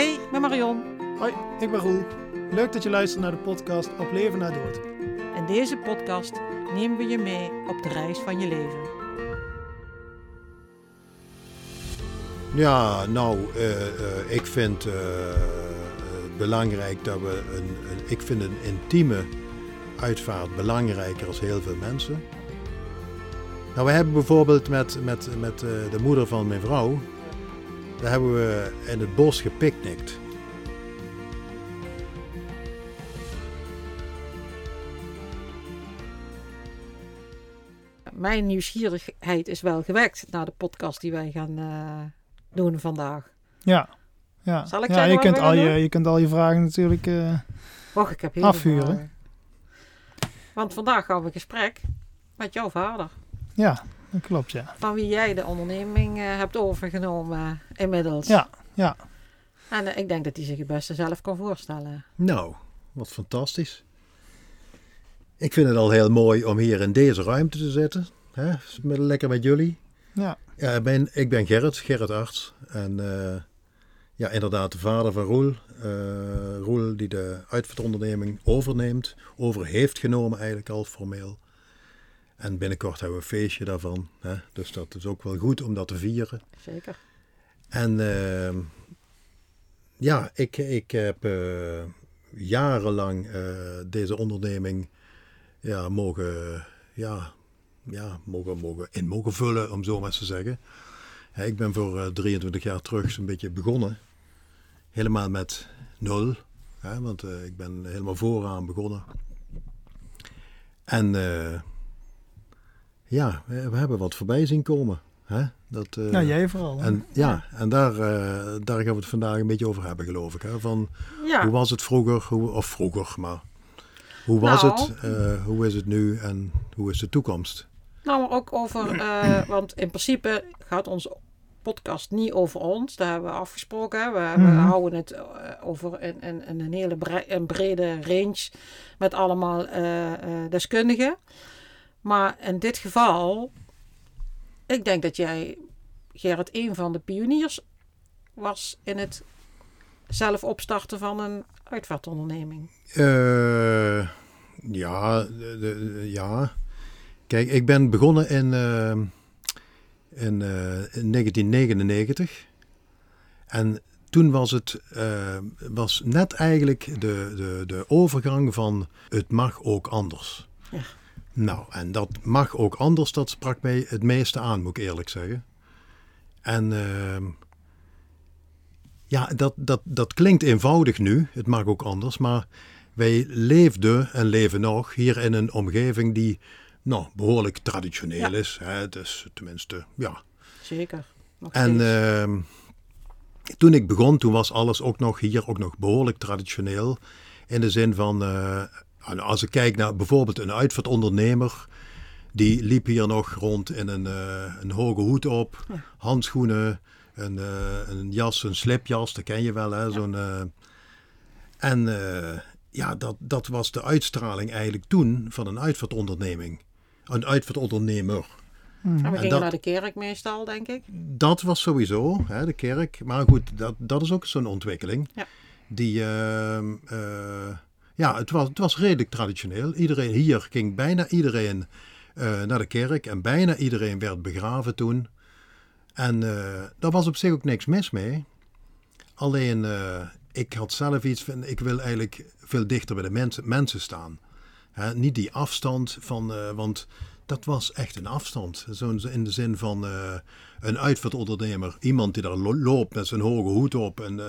Hey, ik ben Marion. Hoi, ik ben Roel. Leuk dat je luistert naar de podcast Op Leven na Dood. In deze podcast nemen we je mee op de reis van je leven. Ja, nou, eh, eh, ik vind eh, het belangrijk dat we een, een- Ik vind een intieme uitvaart belangrijker als heel veel mensen. Nou, we hebben bijvoorbeeld met, met, met eh, de moeder van mijn vrouw. Daar hebben we in het bos gepicnict. Mijn nieuwsgierigheid is wel gewekt naar de podcast die wij gaan eh, doen vandaag. Ja. Ja, Zal ik ja je, kunt al je, je kunt al je vragen natuurlijk... eh, Och, ik heb heel Afvuren. veel vragen. Want vandaag gaan we in gesprek met jouw vader. ja, dat klopt, ja. Van wie jij de onderneming eh, hebt overgenomen inmiddels. Ja, ja. En eh, ik denk dat hij zich het beste zelf kan voorstellen. Nou, wat fantastisch. Ik vind het al heel mooi om hier in deze ruimte te zitten. Hè? Met, lekker met jullie. Ja, Ja, ik ben, ik ben Gerrit, Gerrit Arts. En eh, ja, inderdaad de vader van Roel. Eh, Roel die de uitvaartonderneming overneemt. Over heeft genomen eigenlijk al formeel. En binnenkort hebben we een feestje daarvan. Hè? Dus dat is ook wel goed om dat te vieren. Zeker. En ehm, ja, ik, ik heb eh, jarenlang eh, deze onderneming ja, mogen, ja, ja, mogen, mogen in mogen vullen, om zo maar eens te zeggen. Hè, ik ben voor eh, 23 jaar terug zo'n beetje begonnen. Helemaal met nul. Hè, want eh, ik ben helemaal vooraan begonnen. En eh, ja, we, hebben wat voorbij zien komen. Hè? Dat, eh, ja jij vooral. hè? en, ja, en daar, eh, daar gaan we het vandaag een beetje over hebben, geloof ik. Hè? Van, Ja. Hoe was het vroeger, hoe, of vroeger, maar hoe was Nou. het, eh, hoe is het nu en hoe is de toekomst? Nou, maar ook over, want in principe gaat onze podcast niet over ons. Daar hebben we afgesproken. We, we Mhm. houden het over een, een, een hele bre- een brede range met allemaal deskundigen. Maar in dit geval, ik denk dat jij, Gerrit, een van de pioniers was in het zelf opstarten van een uitvaartonderneming. Eh, ja, de- de- ja. Kijk, ik ben begonnen in, eh, in, eh, in 1999. En toen was het eh, was net eigenlijk de, de, de overgang van het mag ook anders. Ja. Nou, en dat mag ook anders, dat sprak mij het meeste aan, moet ik eerlijk zeggen. En ehm, ja, dat, dat, dat klinkt eenvoudig nu, het mag ook anders, maar wij leefden en leven nog hier in een omgeving die nou, behoorlijk traditioneel Ja. is. Hè? Dus tenminste, ja. Zeker. Nog En ehm, toen ik begon, toen was alles ook nog hier ook nog behoorlijk traditioneel. In de zin van, eh, nou, als ik kijk naar bijvoorbeeld een uitvaartondernemer, die liep hier nog rond in een, eh, een hoge hoed op, Ja. handschoenen, een, eh, een jas, een slipjas, dat ken je wel, hè? Zo'n, eh, en eh, ja, dat, dat was de uitstraling eigenlijk toen van een uitvaartonderneming. Een uitvaartondernemer. Mhm. en we en gingen dat- naar de kerk meestal, denk ik. Dat was sowieso, hè, de kerk. Maar goed, dat, dat is ook zo'n ontwikkeling. Ja. Die, ehm, eh, ja, het was, het was redelijk traditioneel. Iedereen hier ging bijna iedereen eh, naar de kerk en bijna iedereen werd begraven toen. En eh, daar was op zich ook niks mis mee. Alleen, eh, ik had zelf iets van, ik wil eigenlijk veel dichter bij de mensen, mensen staan. Niet die afstand van, want dat was echt een afstand. Zo'n in de zin van een uitvaartondernemer, iemand die daar lo- loopt met zijn hoge hoed op en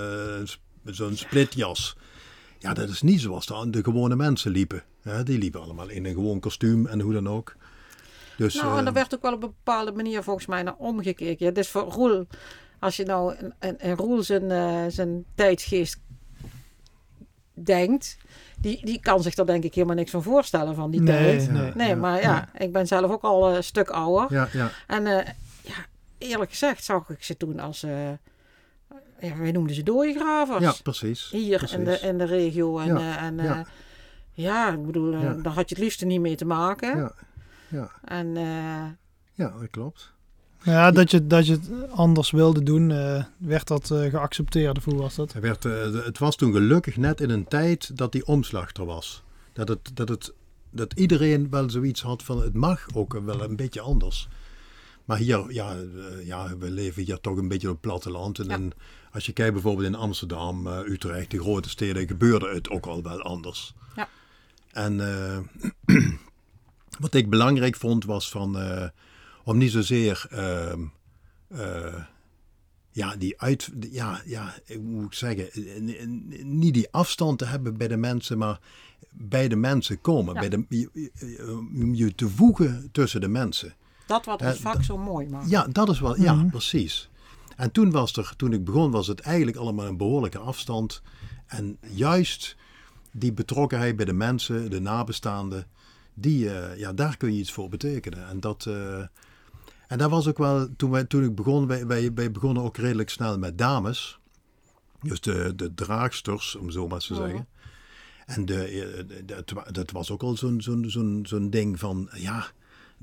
zo'n splitjas. Ja, dat is niet zoals de, de gewone mensen liepen. Hè, die liepen allemaal in een gewoon kostuum en hoe dan ook. Dus, Nou, en eh, daar werd ook wel op een bepaalde manier volgens mij naar omgekeken. Ja, dus voor Roel, als je nou in, Roel zijn, eh, zijn tijdsgeest denkt, die, die kan zich er denk ik helemaal niks van voorstellen van die Nee, tijd. nee. Nee, ja, maar ja, ik ben zelf ook al een stuk ouder. ja, ja, En eh, ja, eerlijk gezegd zag ik ze toen als, eh ja, wij noemden ze dooiegravers. ja, precies. Hier precies. in de, in de regio. En, Ja, eh, en, ja. ja. ja, ik bedoel, eh, Ja. daar had je het liefst niet mee te maken. Ja, ja, En eh, ja, dat klopt. Ja, dat je, dat je het anders wilde doen, eh, werd dat eh, geaccepteerd? Of hoe was dat? Hij werd, eh, het was toen gelukkig net in een tijd dat die omslag er was. Dat, het, dat, het, dat iedereen wel zoiets had van het mag ook wel een beetje anders. Maar hier, ja, eh, ja we leven hier toch een beetje op het platteland. En, Ja. en als je kijkt bijvoorbeeld in Amsterdam, eh, Utrecht, die grote steden, gebeurde het ook al wel anders. Ja. En eh, wat ik belangrijk vond was van, eh, om niet zozeer ehm, eh, ja, die uit, ja, ja, ik moet zeggen, niet die afstand te hebben bij de mensen, maar bij de mensen komen, Ja. bij de, je, je- je te voegen tussen de mensen. Dat wat het Eh, vak zo mooi maakt. Ja, dat is wel, ja, Mhm. precies. En toen was er, toen ik begon, was het eigenlijk allemaal een behoorlijke afstand. En juist die betrokkenheid bij de mensen, de nabestaanden, die, eh, ja, daar kun je iets voor betekenen. En dat, eh, en dat was ook wel, toen, wij, toen ik begon, wij, wij, wij begonnen ook redelijk snel met dames. Dus de, de draagsters, om zo maar te zeggen. En de, eh, de- dat wa- dat was ook al zo'n zo'n zo'n zo'n ding van, ja,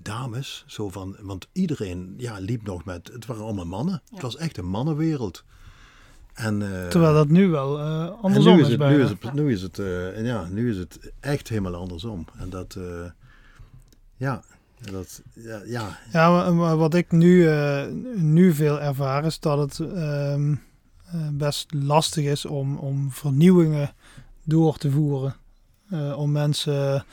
dames. Zo van, want iedereen ja, liep nog met, het waren allemaal mannen. Ja. Het was echt een mannenwereld. En, eh, Terwijl dat nu wel eh, en andersom nu is, is het, nu is het, nu is het, eh, ja, nu is het echt helemaal andersom. En dat, eh, ja, dat, ja, ja, Ja, maar- wat ik nu, eh, nu veel ervaar is dat het ehm, eh, best lastig is om, om vernieuwingen door te voeren. Eh, om mensen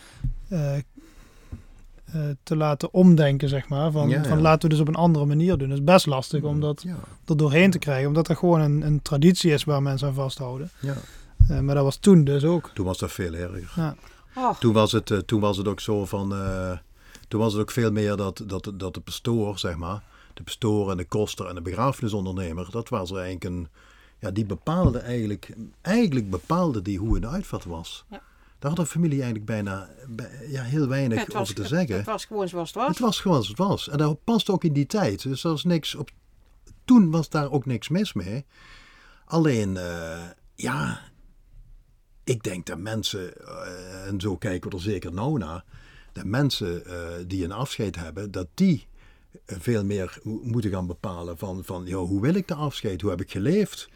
te laten omdenken, zeg maar. Van, Ja, van laten we dus op een andere manier doen. Het is best lastig om dat ja, er doorheen te krijgen. Omdat dat gewoon een, een traditie is waar mensen aan vasthouden. ja. Eh, maar dat was toen dus ook. Toen was dat veel erger. Ja. Oh, Toen was het, eh, toen was het ook zo van. eh, toen was het ook veel meer dat, dat, dat de pastoor, zeg maar. De pastoor en de koster en de begrafenisondernemer. Dat was er eigenlijk een. Ja, die bepaalde eigenlijk. Eigenlijk bepaalde die hoe een uitvat was. Ja. Daar had de familie eigenlijk bijna. bij- Ja, heel weinig het, was, over te het, zeggen. het was gewoon zoals het was. Het was gewoon zoals het was. En dat past ook in die tijd. Dus er was niks op. Toen was daar ook niks mis mee. Alleen, eh, ja. Ik denk dat mensen, eh, en zo kijken we er zeker nou naar. Dat mensen eh, die een afscheid hebben, dat die veel meer mo- moeten gaan bepalen van, van joh, hoe wil ik de afscheid? Hoe heb ik geleefd?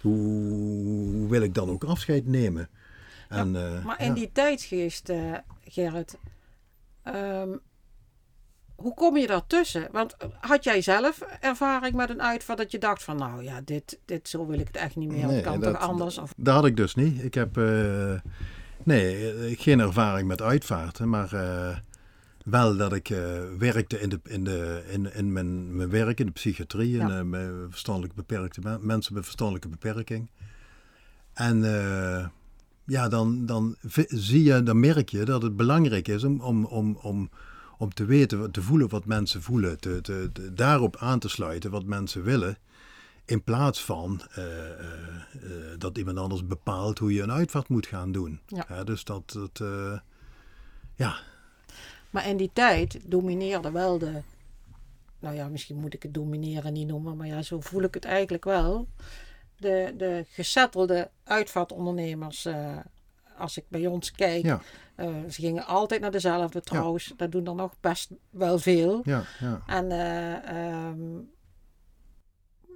Hoe, hoe wil ik dan ook afscheid nemen? En, eh, Maar in ja. die tijdsgeest, eh, Gerrit, ehm, hoe kom je daartussen? Want had jij zelf ervaring met een uitvaart dat je dacht van, nou ja, dit, dit zo wil ik het echt niet meer. Nee, het kan dat- toch anders? Of, Dat had ik dus niet. Ik heb eh, nee, geen ervaring met uitvaarten, maar wel dat ik werkte in, de, in, de, in, in mijn, mijn werk in de psychiatrie en Ja. met verstandelijk beperkte men- mensen met verstandelijke beperking. En ja, dan, dan zie je, dan merk je dat het belangrijk is om, om, om, om, om te weten, te voelen wat mensen voelen, te, te, te- daarop aan te sluiten wat mensen willen. In plaats van eh, eh, eh, dat iemand anders bepaalt hoe je een uitvaart moet gaan doen. Ja. dus dat, dat ja, maar in die tijd domineerde wel de, nou ja, misschien moet ik het domineren niet noemen, maar ja, zo voel ik het eigenlijk wel. De, de gesettelde uitvaartondernemers, eh, als ik bij ons kijk, ja, eh, ze gingen altijd naar dezelfde trouwens. Dat doen er nog best wel veel. ja, ja. En eh, ehm,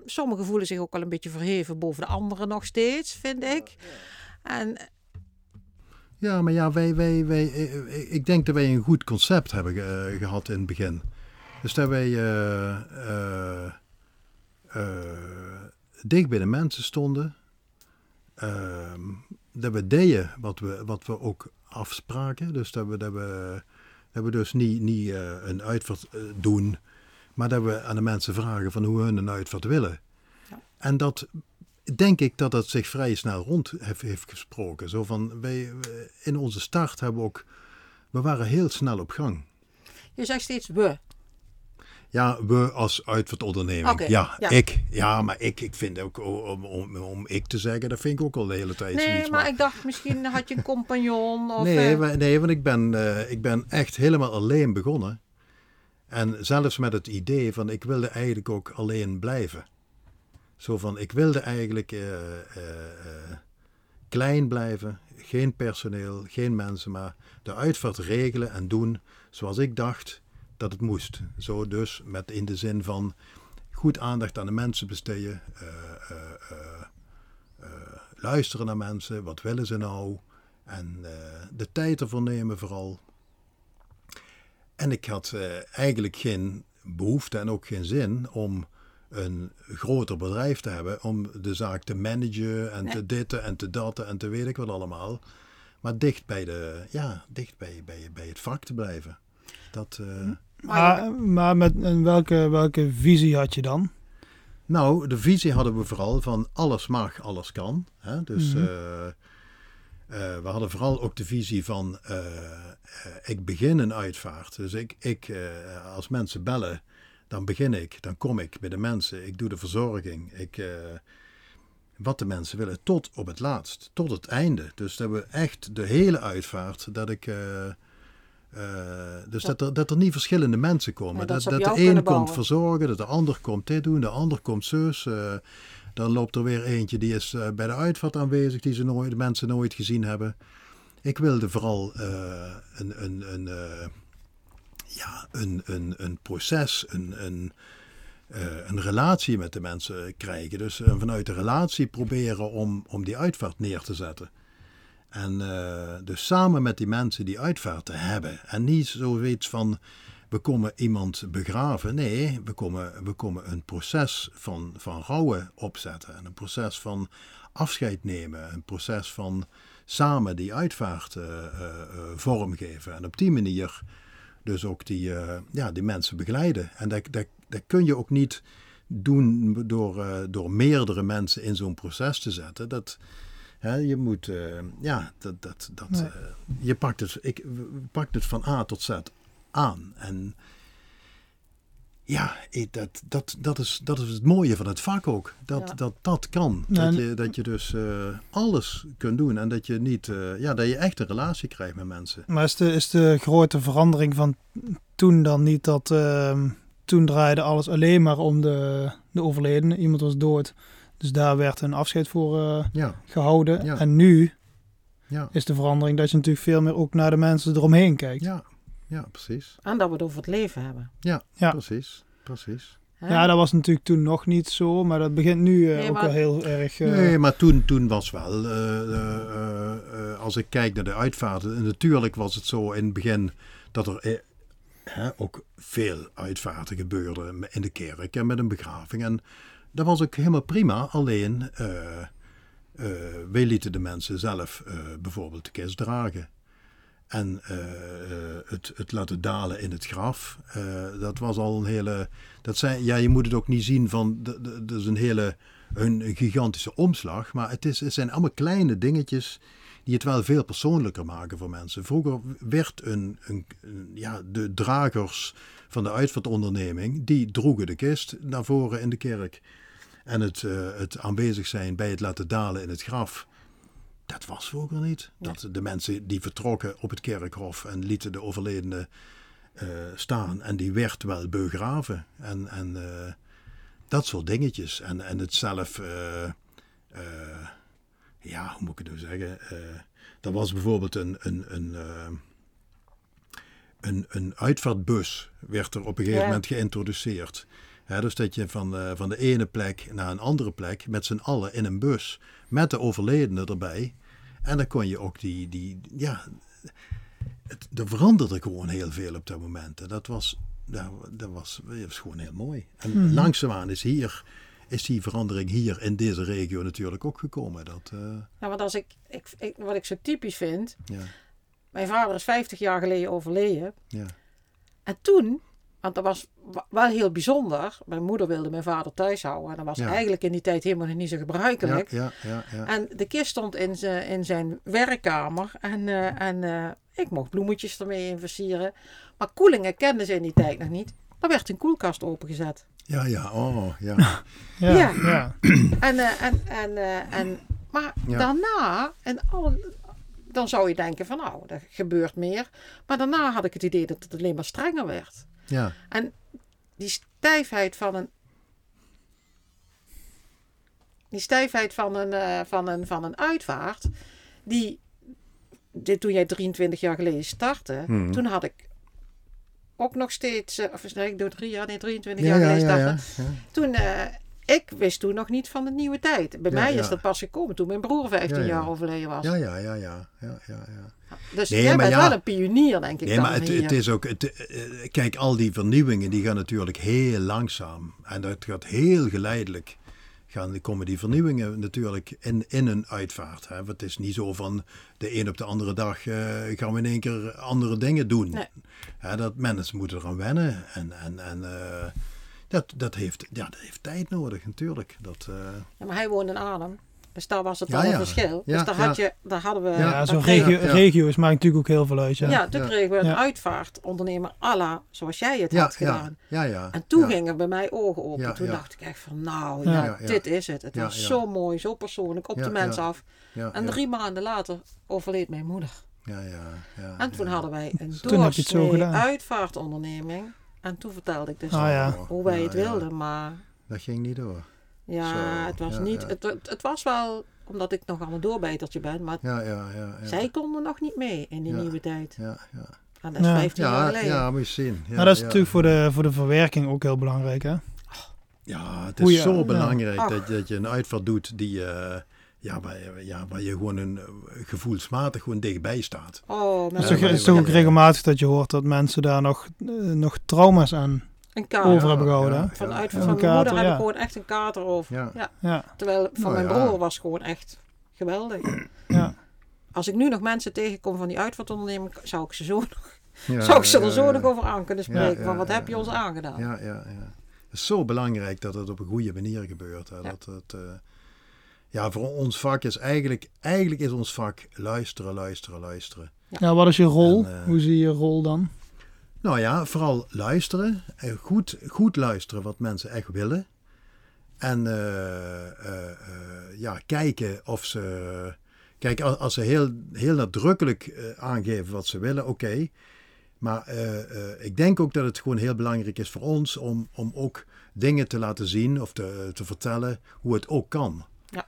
sommigen voelen zich ook wel een beetje verheven boven de anderen nog steeds, vind ik. En Ja, maar ja, wij, wij, wij, ik denk dat wij een goed concept hebben ge- gehad in het begin. Dus dat wij eh, dicht bij de mensen stonden. Ehm, dat we deden wat we, wat we ook afspraken. Dus dat we, dat we, dat we dus niet, niet eh, een uitvaart eh, doen, maar dat we aan de mensen vragen van hoe hun een uitvaart willen. Ja. En dat denk ik dat dat zich vrij snel rond heeft, heeft gesproken. Zo van, wij, in onze start hebben we ook, we waren heel snel op gang. je zegt steeds we. Ja, we als uitvaartonderneming. Oké, ja, ja. ik. Ja, maar ik, ik vind ook, om, om, om ik te zeggen, dat vind ik ook al de hele tijd Nee, zoiets. maar ik dacht misschien had je een compagnon of... nee, eh, wa- nee, want ik ben, eh, ik ben echt helemaal alleen begonnen. En zelfs met het idee van, ik wilde eigenlijk ook alleen blijven. Zo van, ik wilde eigenlijk eh, eh, klein blijven. Geen personeel, geen mensen, maar de uitvaart regelen en doen zoals ik dacht dat het moest. Zo dus met in de zin van goed aandacht aan de mensen besteden. eh, eh, eh, luisteren naar mensen. Wat willen ze nou? En de tijd ervoor nemen vooral. En ik had eigenlijk geen behoefte en ook geen zin om een groter bedrijf te hebben. Om de zaak te managen en Nee. te ditten en te datten en te weet ik wat allemaal. Maar dicht bij, de, ja, dicht bij, bij, bij het vak te blijven. Dat, eh, Maar, maar met en welke, welke visie had je dan? Nou, de visie hadden we vooral van alles mag, alles kan. Hè? Dus eh, we hadden vooral ook de visie van eh, eh, ik begin een uitvaart. Dus ik, ik eh, als mensen bellen, dan begin ik, dan kom ik bij de mensen. Ik doe de verzorging. Ik, eh, wat de mensen willen, tot op het laatst, tot het einde. Dus dat we echt de hele uitvaart, dat ik... eh, dus dat, er, dat er niet verschillende mensen komen. Ja, dat dat de een komt verzorgen, dat de ander komt dit doen, de ander komt zus. eh, dan loopt er weer eentje die is eh, bij de uitvaart aanwezig, die ze nooit, de mensen nooit gezien hebben. Ik wilde vooral een, een, een, ja, een, een, een proces, een, een, een relatie met de mensen krijgen. Dus vanuit de relatie proberen om, om die uitvaart neer te zetten. En eh, dus samen met die mensen die uitvaart te hebben. En niet zoiets van, we komen iemand begraven. Nee, we komen, we komen een proces van, van rouwen opzetten. En een proces van afscheid nemen. Een proces van samen die uitvaart eh, eh, vormgeven. En op die manier dus ook die, ja, die mensen begeleiden. En dat, dat, dat kun je ook niet doen door, door meerdere mensen in zo'n proces te zetten. Dat, je moet, eh, ja, dat, dat, dat, Nee. eh, je pakt het, ik, pakt het van A tot Z aan. En ja, ik- dat, dat, dat, is, dat is het mooie van het vak ook. Dat Ja. dat, dat kan. Dat, je, dat je dus eh, alles kunt doen. En dat je niet, eh, ja, dat je echt een relatie krijgt met mensen. Maar is de, is de grote verandering van toen dan niet dat... ehm, toen draaide alles alleen maar om de, de overledene. Iemand was dood. Dus daar werd een afscheid voor eh, Ja, gehouden. Ja. En nu ja, is de verandering dat je natuurlijk veel meer ook naar de mensen eromheen kijkt. ja, ja, precies. En dat we het over het leven hebben. Ja. Precies, precies. Hè? Ja, dat was natuurlijk toen nog niet zo, maar dat begint nu eh, Nee, ook maar- wel heel erg. eh, Nee, maar toen, toen was wel, eh, eh, eh, eh, als ik kijk naar de uitvaarten, natuurlijk was het zo in het begin dat er hè, ook veel uitvaarten gebeurden in de kerk en met een begraving. En dat was ook helemaal prima, alleen eh, wij lieten de mensen zelf eh, bijvoorbeeld de kist dragen. En het, het laten dalen in het graf, dat was al een hele. Dat zijn, ja, je moet het ook niet zien van. Dat is een hele. Een, gigantische omslag. Maar het, is, het zijn allemaal kleine dingetjes. die het wel veel persoonlijker maken voor mensen. Vroeger werd een, een- ja, de dragers van de uitvaartonderneming. die droegen de kist naar voren in de kerk. En het, eh, het aanwezig zijn bij het laten dalen in het graf. Dat was vroeger niet. Dat de mensen die vertrokken op het kerkhof en lieten de overledene eh, staan. En die werd wel begraven. En, en eh, dat soort dingetjes. En, en het zelf, eh, eh, ja, hoe moet ik het nou zeggen? Er was bijvoorbeeld een, een, een, een, een uitvaartbus, werd er op een gegeven Ja. moment geïntroduceerd. Dus dat je van, eh, van de ene plek naar een andere plek met z'n allen in een bus, met de overledene erbij. En dan kon je ook die, die ja, het, er veranderde gewoon heel veel op dat moment. En dat was, dat was, dat was gewoon heel mooi. En Mhm. langzaamaan is hier, is die verandering hier in deze regio natuurlijk ook gekomen. Dat, Ja, want als ik, ik, ik- wat ik zo typisch vind. ja, Mijn vader is 50 jaar geleden overleden. ja, En toen, want dat was wa- wel heel bijzonder. Mijn moeder wilde mijn vader thuis houden. En dat was Ja. eigenlijk in die tijd helemaal niet zo gebruikelijk. ja, ja, ja. En de kist stond in zijn, in zijn werkkamer. En, eh, en eh, ik mocht bloemetjes ermee in versieren. Maar koelingen kenden ze in die tijd nog niet. Er werd een koelkast opengezet. Ja, ja, oh, ja. ja, Ja. ja. En, eh, en, en, eh, en, maar Ja. daarna, en al, dan zou je denken van nou, er gebeurt meer. Maar daarna had ik het idee dat het alleen maar strenger werd. ja. En die stijfheid van een. Die stijfheid van een, eh, van een, van een uitvaart. Die. Dit, toen jij 23 jaar geleden startte. Hmm. Toen had ik. ook nog steeds, eh, of nee, ik doe drie jaar, nee, 23 Ja, jaar ja, geleden. ja, ja. Toen, eh, ik wist toen nog niet van de nieuwe tijd. Bij Ja, mij ja. is dat pas gekomen toen mijn broer 15 Ja, ja. jaar overleden was. Ja, ja, ja, ja, ja, ja, ja. Dus Nee, jij maar bent wel een pionier, denk ik Nee, dan maar het, is ook, het, eh, kijk, al die vernieuwingen die gaan natuurlijk heel langzaam. En dat gaat heel geleidelijk. Gaan, komen die vernieuwingen natuurlijk in, in een uitvaart. Hè? Want het is niet zo van de een op de andere dag eh, gaan we in één keer andere dingen doen. Nee. Hè, dat mensen moeten eraan wennen. En, en, en eh, dat, dat, heeft, ja, dat heeft tijd nodig natuurlijk. Dat, eh, Ja, maar hij woonde in Arnhem. Dus daar was het Ja, al een ja. verschil. Ja, dus daar, ja. had je, daar hadden we... Ja, zo'n regio, ja. regio's maakt natuurlijk ook heel veel uit. Ja. Ja, toen Ja. kregen we een Ja. uitvaartondernemer à la zoals jij het ja, had ja, gedaan. ja, ja. En toen ja. gingen bij mij ogen open. Ja, toen ja. dacht ik echt van, nou Ja. ja, Ja, ja. dit is het. Het Ja, was ja. zo mooi, zo persoonlijk, op Ja, de mens ja. af. Ja, En ja. drie maanden later overleed mijn moeder. Ja, ja, ja, En toen ja. hadden wij een doorsnee uitvaartonderneming. En toen vertelde ik dus Ah, ja. hoe wij Ja, het ja. wilden. Maar Dat ging niet door. ja, Zo, het was ja, niet... ja. Het, het, het was wel, omdat ik nogal een doorbijtertje ben. Maar Ja, ja, ja. ja. zij konden nog niet mee in die Ja. nieuwe tijd. Ja, ja. En dat is Ja. 15 jaar Ja, geleden. ja, moet je zien. Ja, maar dat is ja. natuurlijk voor de, voor de verwerking ook heel belangrijk. Hè? Ja, het is zo belangrijk dat, dat je een uitvaart doet die, eh, ja, waar, je- ja, waar je gewoon een, eh, gevoelsmatig gewoon dichtbij staat. Oh, Het mijn is Ja, toch, maar- het is toch ook regelmatig dat je hoort dat mensen daar nog, eh, nog trauma's aan. een kater. Over hebben gehouden? Van, ja, uit, ja. van Een mijn moeder heb ik gewoon echt een kater over. Ja. Ja. Ja, Terwijl van Nou mijn ja. broer was gewoon echt geweldig. ja. Als ik nu nog mensen tegenkom van die uitvaartonderneming, zou ik ze, zo nog, Ja, zou ik ze er zo ja. nog over aan kunnen spreken. Ja, van wat ja, heb je ja, ons aangedaan? Ja, ja, ja. Het is zo belangrijk dat het op een goede manier gebeurt. Hè. Ja. Dat het, eh, ja, voor ons vak is eigenlijk, eigenlijk is ons vak luisteren, luisteren, luisteren. ja, wat is je rol? En, eh, Hoe zie je je rol dan? Nou ja, vooral luisteren. En goed, goed luisteren wat mensen echt willen. En eh, eh, eh, ja, kijken of ze. Kijk, als, als ze heel, heel nadrukkelijk aangeven wat ze willen, oké. Maar eh, eh, ik denk ook dat het gewoon heel belangrijk is voor ons om, om ook dingen te laten zien of te, te vertellen hoe het ook kan.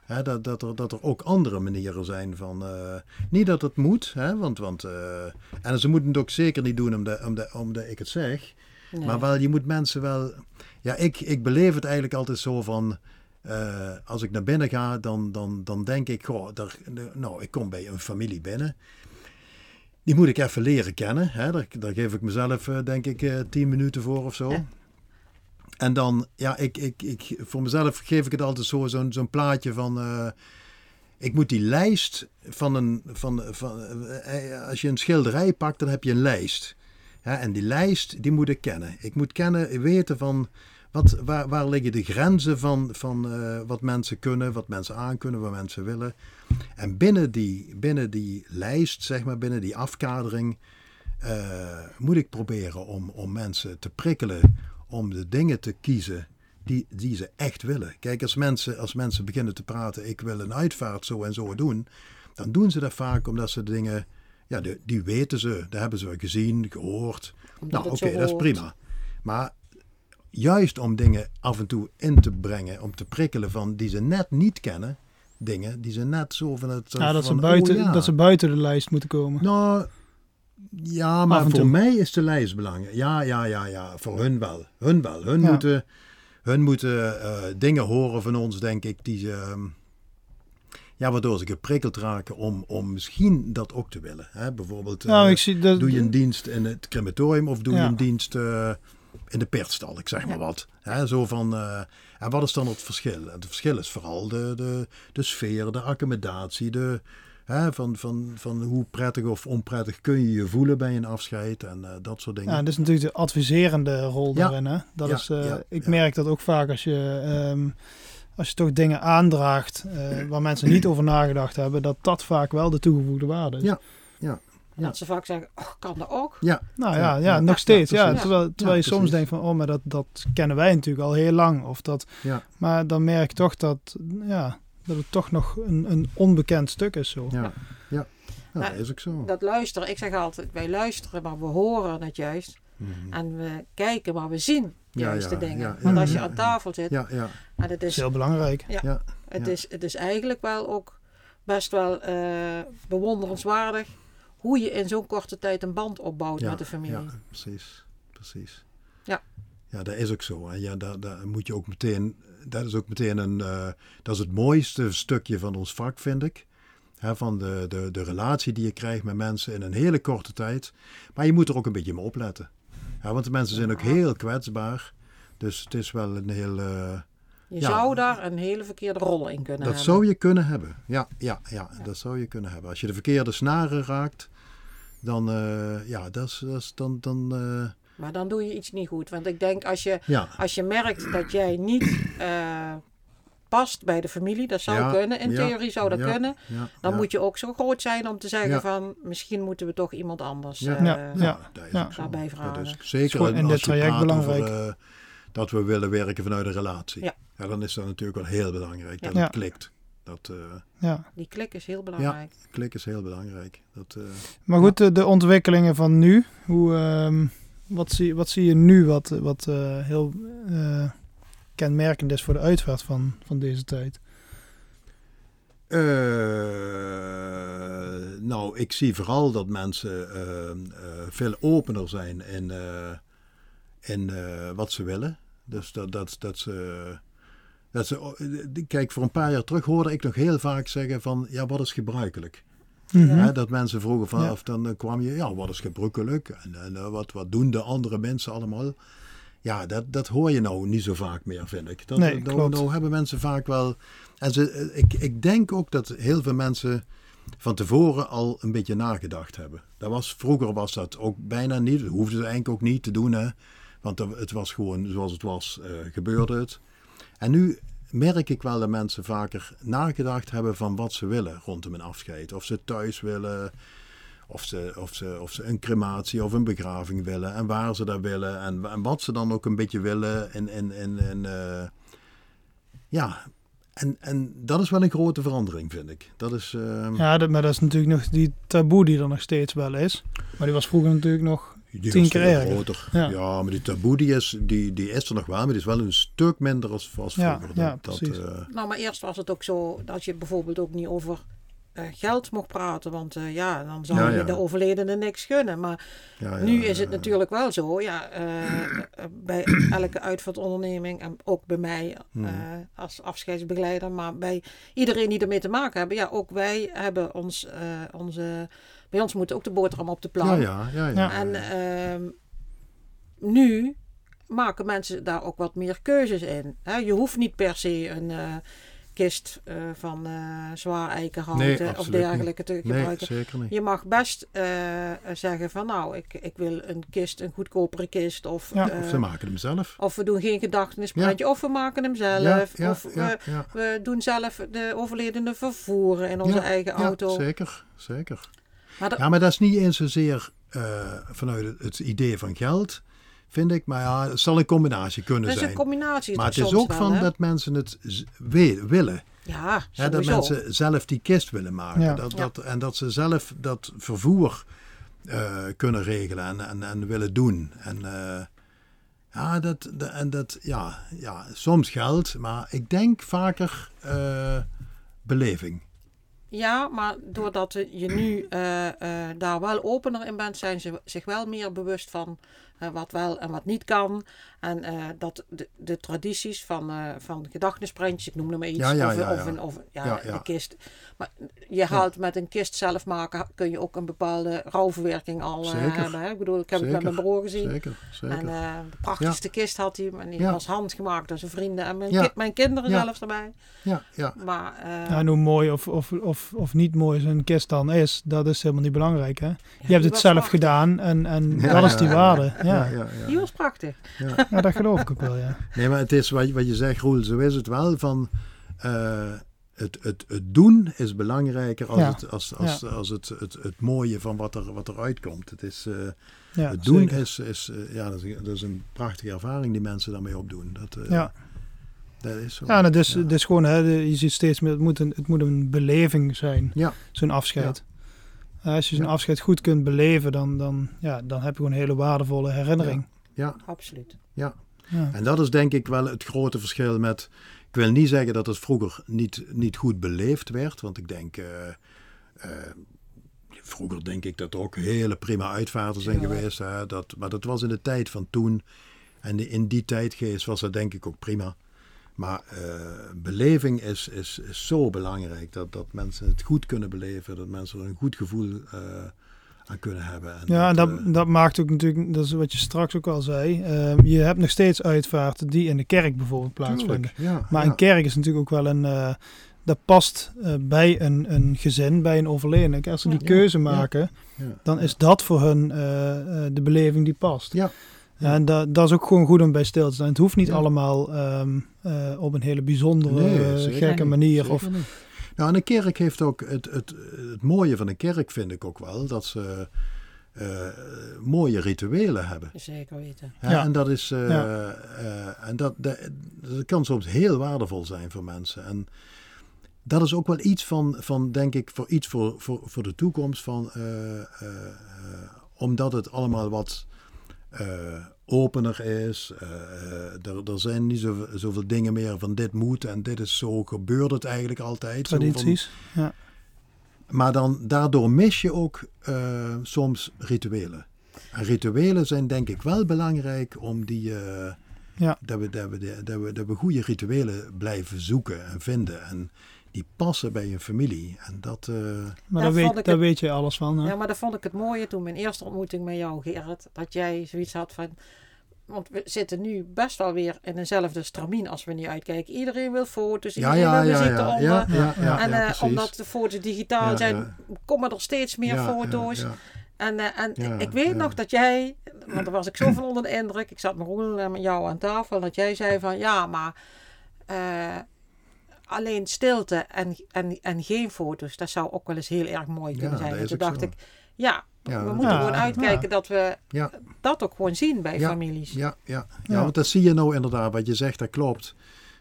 Ja. Dat, dat, er, dat er ook andere manieren zijn van. eh, niet dat het moet, hè, want. want eh, en ze moeten het ook zeker niet doen omdat, omdat, omdat ik het zeg. Nee. Maar wel, je moet mensen wel. Ja, ik, ik beleef het eigenlijk altijd zo van. eh, als ik naar binnen ga, dan, dan, dan denk ik, goh, daar, nou, ik kom bij een familie binnen. Die moet ik even leren kennen. Hè? Daar, daar geef ik mezelf, denk ik, tien minuten voor of zo. Ja. En dan, ja, ik, ik, ik, voor mezelf geef ik het altijd zo, zo'n zo'n plaatje van. eh, ik moet die lijst van een. Van, van, eh, als je een schilderij pakt, dan heb je een lijst. Ja, en die lijst, die moet ik kennen. Ik moet kennen, weten van. Wat, waar, waar liggen de grenzen van, van eh, wat mensen kunnen, wat mensen aankunnen, wat mensen willen. En binnen die, binnen die lijst, zeg maar, binnen die afkadering, eh, moet ik proberen om, om mensen te prikkelen om de dingen te kiezen die, die ze echt willen. Kijk, als mensen, als mensen beginnen te praten, ik wil een uitvaart zo en zo doen, dan doen ze dat vaak omdat ze de dingen, ja, die, die weten ze, dat hebben ze gezien, gehoord. Omdat nou, oké, dat is prima. Maar juist om dingen af en toe in te brengen, om te prikkelen van die ze net niet kennen, dingen die ze net zo van het. Ja, dat, van, ze buiten, oh ja. dat ze buiten de lijst moeten komen. Nou, ja, maar voor toe. mij is de lijst belangrijk. Ja, ja, ja, ja. Voor hun wel. Hun wel. Hun Ja. moeten, hun moeten eh, dingen horen van ons, denk ik, die ze... ehm, ja, waardoor ze geprikkeld raken om, om misschien dat ook te willen. Hè? Bijvoorbeeld, nou, eh, ik zie dat. doe je een dienst in het crematorium of doe je een dienst eh, in de pertstal, ik zeg maar wat. Hè? Zo van, en wat is dan het verschil? Het verschil is vooral de, de, de sfeer, de accommodatie, de, hè, van, van, van hoe prettig of onprettig kun je je voelen bij een afscheid en eh, dat soort dingen. Ja, dat is natuurlijk de adviserende rol Ja. daarin. Hè? Dat Ja, is, eh, ja, ik ja. merk dat ook vaak als je, ehm, als je toch dingen aandraagt eh, waar mensen niet over nagedacht hebben, dat dat vaak wel de toegevoegde waarde is. Ja. En dat ze vaak zeggen, oh, kan dat ook? Ja, Nou Ja, ja, ja, ja. nog steeds. Ja, terwijl terwijl Ja, je soms denkt van, oh, maar dat, dat kennen wij natuurlijk al heel lang. Of dat, Ja. Maar dan merk ik toch dat, ja, dat het toch nog een, een onbekend stuk is. Zo. ja, ja. Nou, dat is ook zo. Dat luisteren, ik zeg altijd, wij luisteren, maar we horen het juist. Mhm. En we kijken, maar we zien Ja, juist de ja, dingen. ja, Want ja, als je ja, aan tafel zit, Ja, ja, en het Dat is heel belangrijk. ja, ja. het, ja. is, het is eigenlijk wel ook best wel eh, bewonderenswaardig hoe je in zo'n korte tijd een band opbouwt ja, met de familie. Ja, precies. precies. Ja. Ja, dat is ook zo. En ja, daar, daar moet je ook meteen, dat is ook meteen een, eh, dat is het mooiste stukje van ons vak, vind ik. Van de, de, de relatie die je krijgt met mensen in een hele korte tijd. Maar je moet er ook een beetje mee opletten. Want de mensen zijn ook heel kwetsbaar. Dus het is wel een heel... eh, Je Ja. zou daar een hele verkeerde rol in kunnen dat hebben. zou je kunnen hebben. Ja, ja, ja, dat zou je kunnen hebben. Als je de verkeerde snaren raakt, dan, eh, ja, dat is, dat is dan, dan Maar dan doe je iets niet goed. Want ik denk als je, ja. als je merkt dat jij niet eh, past bij de familie, dat zou Ja, kunnen. In ja, theorie zou dat ja, kunnen. ja, Dan ja. moet je ook zo groot zijn om te zeggen Ja. van misschien moeten we toch iemand anders Ja. eh, Ja, ja. dat ja. daarbij Dat vragen. is is zeker in dit je traject belangrijk. Over, eh, dat we willen werken vanuit een relatie. Ja. dan is dat natuurlijk wel heel belangrijk dat Ja. het klikt. Dat eh, Ja. Die klik is heel belangrijk. klik is heel belangrijk. Dat, eh, Maar goed, de, de ontwikkelingen van nu, hoe, ehm, wat, zie, wat zie je nu wat, wat eh, heel eh, kenmerkend is voor de uitvaart van, van deze tijd? Eh, nou, ik zie vooral dat mensen veel opener zijn in, in wat ze willen. Dus dat, dat, dat ze. Dat ze kijk, voor een paar jaar terug hoorde ik nog heel vaak zeggen van, ja, wat is gebruikelijk? Mhm. Hè, dat mensen vroegen van, Ja. dan eh, kwam je, ja, wat is gebruikelijk? En, en eh, wat, wat doen de andere mensen allemaal? Ja, dat, dat hoor je nou niet zo vaak meer, vind ik. Dat, Nee, nou, klopt. nou hebben mensen vaak wel... En ze, eh, ik, ik denk ook dat heel veel mensen van tevoren al een beetje nagedacht hebben. Dat was, vroeger was dat ook bijna niet. Dat hoefden ze eigenlijk ook niet te doen. Hè? Want het was gewoon zoals het was, eh, gebeurde het. En nu merk ik wel dat mensen vaker nagedacht hebben van wat ze willen rondom een afscheid. Of ze thuis willen, of ze, of ze, of ze een crematie of een begraving willen. En waar ze dat willen. En, wat ze dan ook een beetje willen. En, en, en, en, ja, en, en dat is wel een grote verandering, vind ik. Dat is... ehm, Ja, maar dat is natuurlijk nog die taboe die er nog steeds wel is. Maar die was vroeger natuurlijk nog... Die Tien keer groter. Ja. Ja. maar die taboe die is, die, die is er nog wel, maar die is wel een stuk minder als, als Ja, vroeger. ja, dat, eh, Nou, maar eerst was het ook zo dat je bijvoorbeeld ook niet over eh, geld mocht praten. Want eh, ja, dan zou Ja, je ja. de overledene niks gunnen. Maar ja, ja, nu is het ja, natuurlijk wel zo. Ja, bij elke uitvaartonderneming en ook bij mij Hmm. eh, als afscheidsbegeleider. Maar bij iedereen die ermee te maken hebben. Ja, ook wij hebben ons, eh, onze... Bij ons moet ook de boterham op de plank. Ja, ja, ja. ja, Ja. En ehm, nu maken mensen daar ook wat meer keuzes in. Hè? Je hoeft niet per se een eh, kist eh, van eh, zwaar eikenhout Nee, eh, of dergelijke te nee, gebruiken. zeker niet. Je mag best eh, zeggen van nou, ik, ik wil een kist, een goedkopere kist. Of, Ja, Of ze maken hem zelf. of we doen geen gedachtenispraatje. Of we maken hem zelf. Ja, ja, of ja, we, ja. we doen zelf de overledene vervoeren in onze Ja, eigen ja, auto. zeker, zeker. Maar dat- Ja, maar dat is niet eens zozeer eh, vanuit het, het idee van geld, vind ik. Maar ja, het zal een combinatie kunnen dat is zijn. een combinatie. maar het is ook wel, van hè? dat mensen het willen. Ja, dat mensen zelf die kist willen maken. Ja. Dat, Ja. dat, en dat ze zelf dat vervoer eh, kunnen regelen en, en, en willen doen. En, eh, ja, dat, de- en dat, ja, ja, soms geld, maar ik denk vaker eh, beleving. Ja, maar doordat je nu eh, eh, daar wel opener in bent, zijn ze zich wel meer bewust van eh, wat wel en wat niet kan. En eh, dat de, de tradities van, eh van gedachtenisprentjes, ik noem er maar iets, Ja, ja, of, ja, of, ja. een, of ja, Ja, ja. de kist. Maar je haalt met een kist zelf maken, kun je ook een bepaalde rouwverwerking al eh, Zeker. hebben. Hè? Ik bedoel, ik heb het met mijn broer gezien. Zeker, zeker. En eh, de prachtigste kist had hij, en die Ja. was handgemaakt door zijn vrienden en mijn, Ja. ki- mijn kinderen Ja. zelfs erbij. ja, ja. Maar eh, Ja, en hoe mooi of, of, of, of niet mooi zo'n kist dan is, dat is helemaal niet belangrijk. Hè? Je hebt het zelf prachtig. gedaan en, en Ja, dat is die ja, waarde. ja, Ja, ja, ja. die was prachtig. ja. Dat geloof ik ook wel, ja. Nee, maar het is wat, je- wat je zegt, Roel, zo is het wel van... eh, het, het, het doen is belangrijker als, Ja. het, als, als, als het, het, het mooie van wat, er, wat eruit komt. Het, is, eh, ja het doen zeker. is, is, eh, ja, dat is, dat is een prachtige ervaring die mensen daarmee opdoen. Dat, eh, Ja. dat is zo. Ja, is, Ja. het is gewoon, hè, je ziet steeds meer, het moet een, het moet een beleving zijn, Ja. zo'n afscheid. Als je zo'n Ja. afscheid goed kunt beleven, dan, dan, ja, dan heb je gewoon een hele waardevolle herinnering. Ja, Absoluut. Ja. en dat is denk ik wel het grote verschil met... Ik wil niet zeggen dat het vroeger niet, niet goed beleefd werd, want ik denk... eh, eh, vroeger denk ik dat er ook hele prima uitvaarten zijn Ja. geweest. Hè? Dat, maar dat was in de tijd van toen. En in die tijdgeest was dat denk ik ook prima. Maar eh, beleving is, is, is zo belangrijk. Dat, dat mensen het goed kunnen beleven. Dat mensen er een goed gevoel aan kunnen hebben. En Ja, en dat, eh, dat maakt ook natuurlijk, dat is wat je straks ook al zei. eh, je hebt nog steeds uitvaarten die in de kerk bijvoorbeeld plaatsvinden. ja, Maar ja. een kerk is natuurlijk ook wel een. eh, dat past eh, bij een, een gezin, bij een overledene. Als ze die Ja, keuze maken, dan is dat voor hun de beleving die past. Ja. En dat, dat is ook gewoon goed om bij stil te staan. Het hoeft niet Ja. allemaal ehm, eh, op een hele bijzondere, Nee, gekke manier. Of, Nou, en een kerk heeft ook het, het, het mooie van een kerk vind ik ook wel dat ze eh, mooie rituelen hebben. Zeker weten. Ja. En dat is eh, Ja. eh, en dat, dat, dat kan soms heel waardevol zijn voor mensen. En dat is ook wel iets van, van denk ik, voor iets voor, voor, voor de toekomst van eh, eh, eh, omdat het allemaal wat eh, opener is. eh, eh, er, er zijn niet zoveel, zoveel dingen meer van dit moet en dit is zo gebeurt het eigenlijk altijd. Zo van- tradities. Ja. maar dan, daardoor mis je ook eh, soms rituelen. En rituelen zijn denk ik wel belangrijk om die... Ja. dat, we, dat, we, dat, we, dat we goede rituelen blijven zoeken en vinden. En die passen bij een familie. En dat... eh, Maar Daar weet, daar het- weet je alles van. Hè? Ja, maar dat vond ik het mooie toen mijn eerste ontmoeting met jou, Gerrit. Dat jij zoiets had van. Want we zitten nu best wel weer in eenzelfde stramien als we nu uitkijken. Iedereen wil foto's, ja, iedereen ja, wil ja, muziek ja, eronder. ja, ja, ja, en ja, eh, omdat de foto's digitaal Ja, zijn, ja. komen er steeds meer foto's. ja. En, eh, en Ja, ik weet ja. nog dat jij, want daar was ik zo van onder de indruk. Ik zat met Roel en met jou aan tafel. Dat jij zei van ja, maar eh, alleen stilte en, en, en geen foto's, dat zou ook wel eens heel erg mooi kunnen Ja, zijn. En toen dacht zo. ik, ja, Ja, we moeten Ja, gewoon uitkijken ja. dat we dat ook gewoon zien bij families. Ja, ja, ja. Want dat zie je nou inderdaad. Wat je zegt, dat klopt.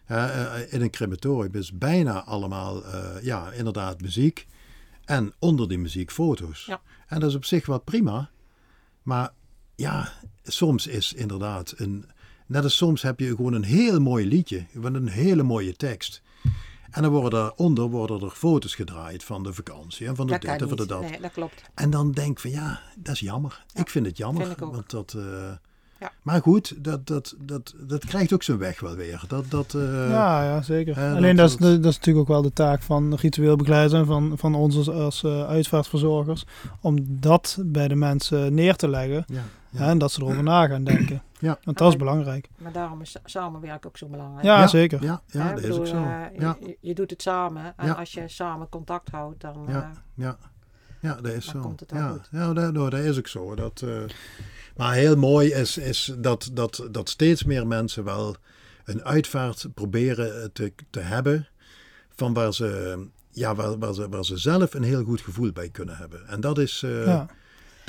Hè, eh, in een crematorium is bijna allemaal, eh, ja, inderdaad muziek. En onder die muziek foto's. Ja. En dat is op zich wel prima. Maar ja, soms is inderdaad een... Net als soms heb je gewoon een heel mooi liedje. Met een hele mooie tekst. En dan worden daaronder worden er foto's gedraaid van de vakantie. En van de Dat dit kan en van de dat. Nee, dat klopt. En dan denk ik van ja, dat is jammer. Ja, ik vind het jammer. vind ik ook. Want dat, eh, Ja. Maar goed, dat, dat, dat, dat krijgt ook zijn weg wel weer. Dat, dat, eh, ja, ja, zeker. eh, Alleen dat- dat, is, dat is natuurlijk ook wel de taak van ritueel begeleiden van, van ons als, als eh, uitvaartverzorgers. Om dat bij de mensen neer te leggen. ja, hè, ja. en dat ze erover na gaan denken. Ja. Want dat is belangrijk. Maar daarom is samenwerken ook zo belangrijk. Ja, Ja. zeker. Ja, ja, Hè, dat is ook zo. eh, Ja, je, je doet het samen. En Ja. als je samen contact houdt, dan... Ja. eh, ja. ja, dat is Dan zo. komt het ja, goed. ja dat, nou, dat is ook zo. Dat, eh, maar heel mooi is, is dat, dat, dat steeds meer mensen wel een uitvaart proberen te, te hebben. Van waar ze, ja, waar, waar, ze, waar ze zelf een heel goed gevoel bij kunnen hebben. En dat is... eh, Ja.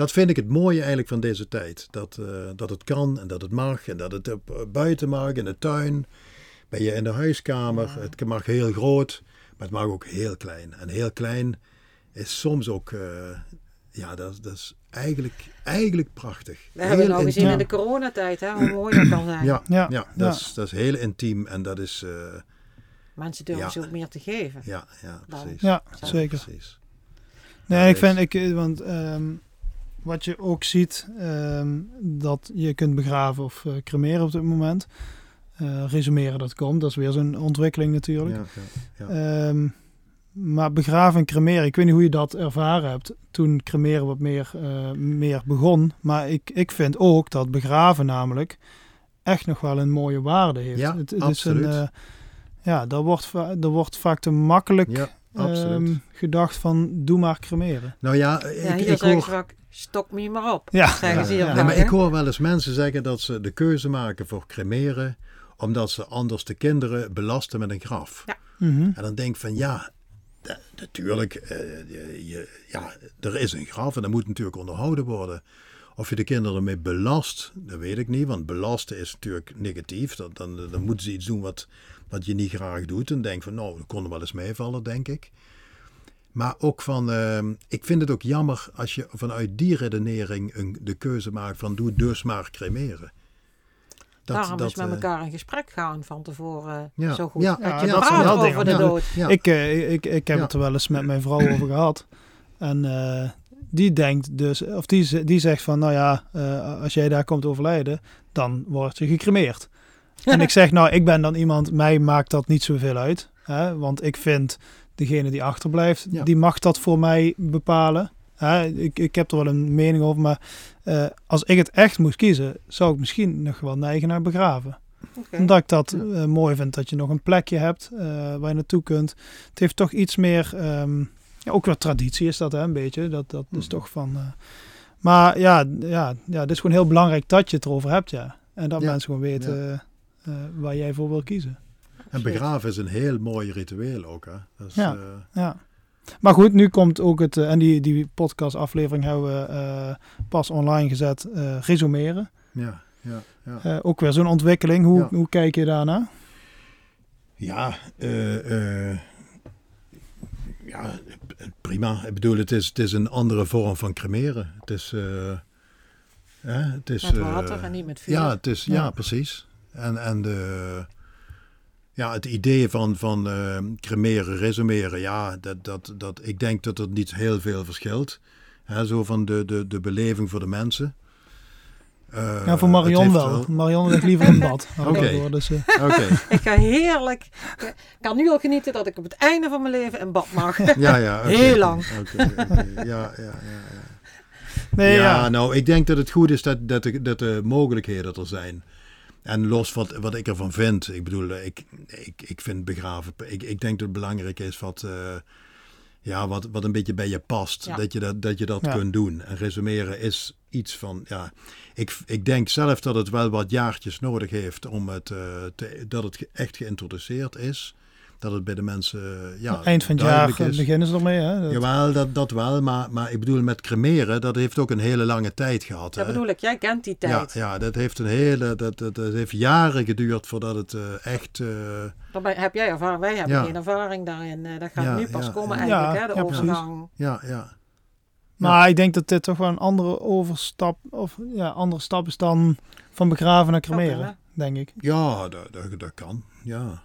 Dat vind ik het mooie eigenlijk van deze tijd. Dat, eh, dat het kan en dat het mag en dat het op- eh, buiten mag, in de tuin. Ben je in de huiskamer. Het mag heel groot, maar het mag ook heel klein. En heel klein is soms ook, eh, ja, dat, dat is eigenlijk, eigenlijk prachtig. Hebben we Heel nou gezien intiem. in de coronatijd, hè, hoe mooi dat kan zijn. Ja, Ja, ja, ja. Dat, Is, dat is heel intiem en dat is, eh, Mensen durven Ja. ze ook meer te geven. ja, ja, precies. Ja, zeker. Precies. Nee, ik dat vind, ik, want ehm, wat je ook ziet, ehm, dat je kunt begraven of eh, cremeren op dit moment. Eh resumeren dat komt, dat is weer zo'n ontwikkeling natuurlijk. Ja, ja, ja. Ehm, maar begraven en cremeren, ik weet niet hoe je dat ervaren hebt toen cremeren wat meer, eh, meer begon. Maar ik, ik vind ook dat begraven namelijk echt nog wel een mooie waarde heeft. Ja, het, het absoluut. Is een, eh, ja, daar wordt, er wordt vaak te makkelijk ja, absoluut. ehm, gedacht van doe maar cremeren. nou ja, Ja, ik, hier ik hoor... vaak, stok me maar op. Ja, zeggen ja, ze hier ja. vaak, Ja, maar ik hoor wel eens mensen zeggen dat ze de keuze maken voor cremeren, omdat ze anders de kinderen belasten met een graf. Ja. Mhm. En dan denk ik van ja, natuurlijk, eh, je, je- ja, er is een graf en dat moet natuurlijk onderhouden worden. Of je de kinderen ermee belast, dat weet ik niet, want belasten is natuurlijk negatief. Dan, dan, dan moeten ze iets doen wat, wat je niet graag doet. En denk van nou, dat kon er wel eens meevallen, denk ik. Maar ook van, ehm, ik vind het ook jammer als je vanuit die redenering een, de keuze maakt van doe dus maar cremeren. Daarom is met eh, elkaar in gesprek gaan van tevoren Ja. zo goed. Ja, dat ja, je dat praat zijn wel over de Ja. dood. ja, Ik, eh, ik, ik heb Ja. het er wel eens met mijn vrouw over gehad. En eh, die denkt dus, of die, die zegt van, nou ja, eh, als jij daar komt overlijden, dan word je gecremeerd. En ik zeg, nou, ik ben dan iemand, mij maakt dat niet zoveel uit. Hè, want ik vind, degene die achterblijft, Ja. die mag dat voor mij bepalen. Ik, ik heb er wel een mening over, maar eh, als ik het echt moest kiezen, zou ik misschien nog wel neigen naar begraven. Omdat ik dat eh, mooi vind, dat je nog een plekje hebt eh, waar je naartoe kunt. Het heeft toch iets meer, ehm, ja, ook wel traditie is dat hè, een beetje. Dat, dat is Mhm. toch van... maar ja, ja, ja, het is gewoon heel belangrijk dat je het erover hebt, ja. En dat mensen gewoon weten waar jij voor wil kiezen. En begraven is een heel mooi ritueel ook. Hè? Dat is, Ja. eh, Ja. Maar goed, nu komt ook het, eh, en die, die podcastaflevering hebben we eh, pas online gezet, eh resumeren. ja, ja, ja. Eh, ook weer zo'n ontwikkeling. Hoe, Ja. hoe kijk je daarna? Ja, eh, eh, ja, prima. Ik bedoel, het is, het is een andere vorm van cremeren. Het is, eh, hè, het is Met water en niet met vuur. Ja, het is, ja. Ja. precies. En, en de, ja, het idee van, van eh, cremeren, resumeren, ja, dat, dat, dat, ik denk dat er niet heel veel verschilt. Hè, zo van de, de, de beleving voor de mensen. Eh, ja, voor het Marion heeft wel. Marion ligt liever in bad. Oké. dus, eh, Oké, Ik ga heerlijk. Ik kan nu al genieten dat ik op het einde van mijn leven in bad mag. ja, ja. Heel lang. Ja, ja, ja, ja. nee, ja, ja. nou, ik denk dat het goed is dat, dat, de, dat de mogelijkheden er zijn. En los van wat ik ervan vind, ik bedoel, ik, ik, ik vind begraven, ik, ik denk dat het belangrijk is wat, eh, ja, wat, wat een beetje bij je past, Ja. dat je dat, dat, je dat Ja. kunt doen. En resumeren is iets van, ja, ik, ik denk zelf dat het wel wat jaartjes nodig heeft om het, eh, te, dat het echt geïntroduceerd is. Dat het bij de mensen, eh, ja, Eind van het jaar eh, is. beginnen ze ermee. Hè? Dat- Jawel, dat, dat wel, maar, maar ik bedoel met cremeren, dat heeft ook een hele lange tijd gehad. Dat hè? bedoel ik, jij kent die Ja, tijd. ja, dat heeft een hele, dat, dat, dat heeft jaren geduurd voordat het eh, echt, eh, Dan ben- heb jij ervaring, wij hebben Ja. geen ervaring daarin. Eh, dat gaat Ja, nu pas ja, komen ja. eigenlijk, Ja, hè, de ja, overgang. ja, ja. Maar ik denk dat dit toch wel een andere overstap, of ja, andere stap is dan van begraven naar cremeren, denk ik. Ja, dat, dat, dat kan, ja.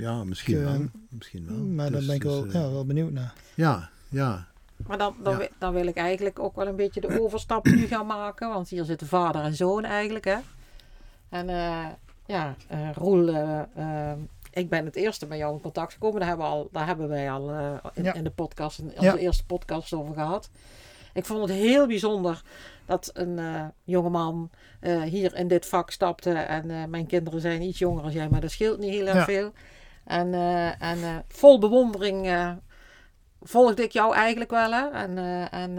Ja, misschien Ik, wel. Misschien wel. Maar Het daar ben ik is, wel, eh, ja, wel benieuwd naar. Ja, ja. Maar dan, dan, Ja. dan wil ik eigenlijk ook wel een beetje de overstap nu gaan maken. Want hier zitten vader en zoon eigenlijk. Hè? En eh, ja, eh, Roel, ik ben het eerste met jou in contact gekomen. Daar hebben, we al, daar hebben wij al eh, in, Ja. in de podcast, in onze Ja. eerste podcast over gehad. Ik vond het heel bijzonder dat een eh jongeman eh, hier in dit vak stapte. En eh, mijn kinderen zijn iets jonger als jij, maar dat scheelt niet heel erg Ja. veel. En, eh, en eh, vol bewondering eh, volgde ik jou eigenlijk wel. Hè? En, en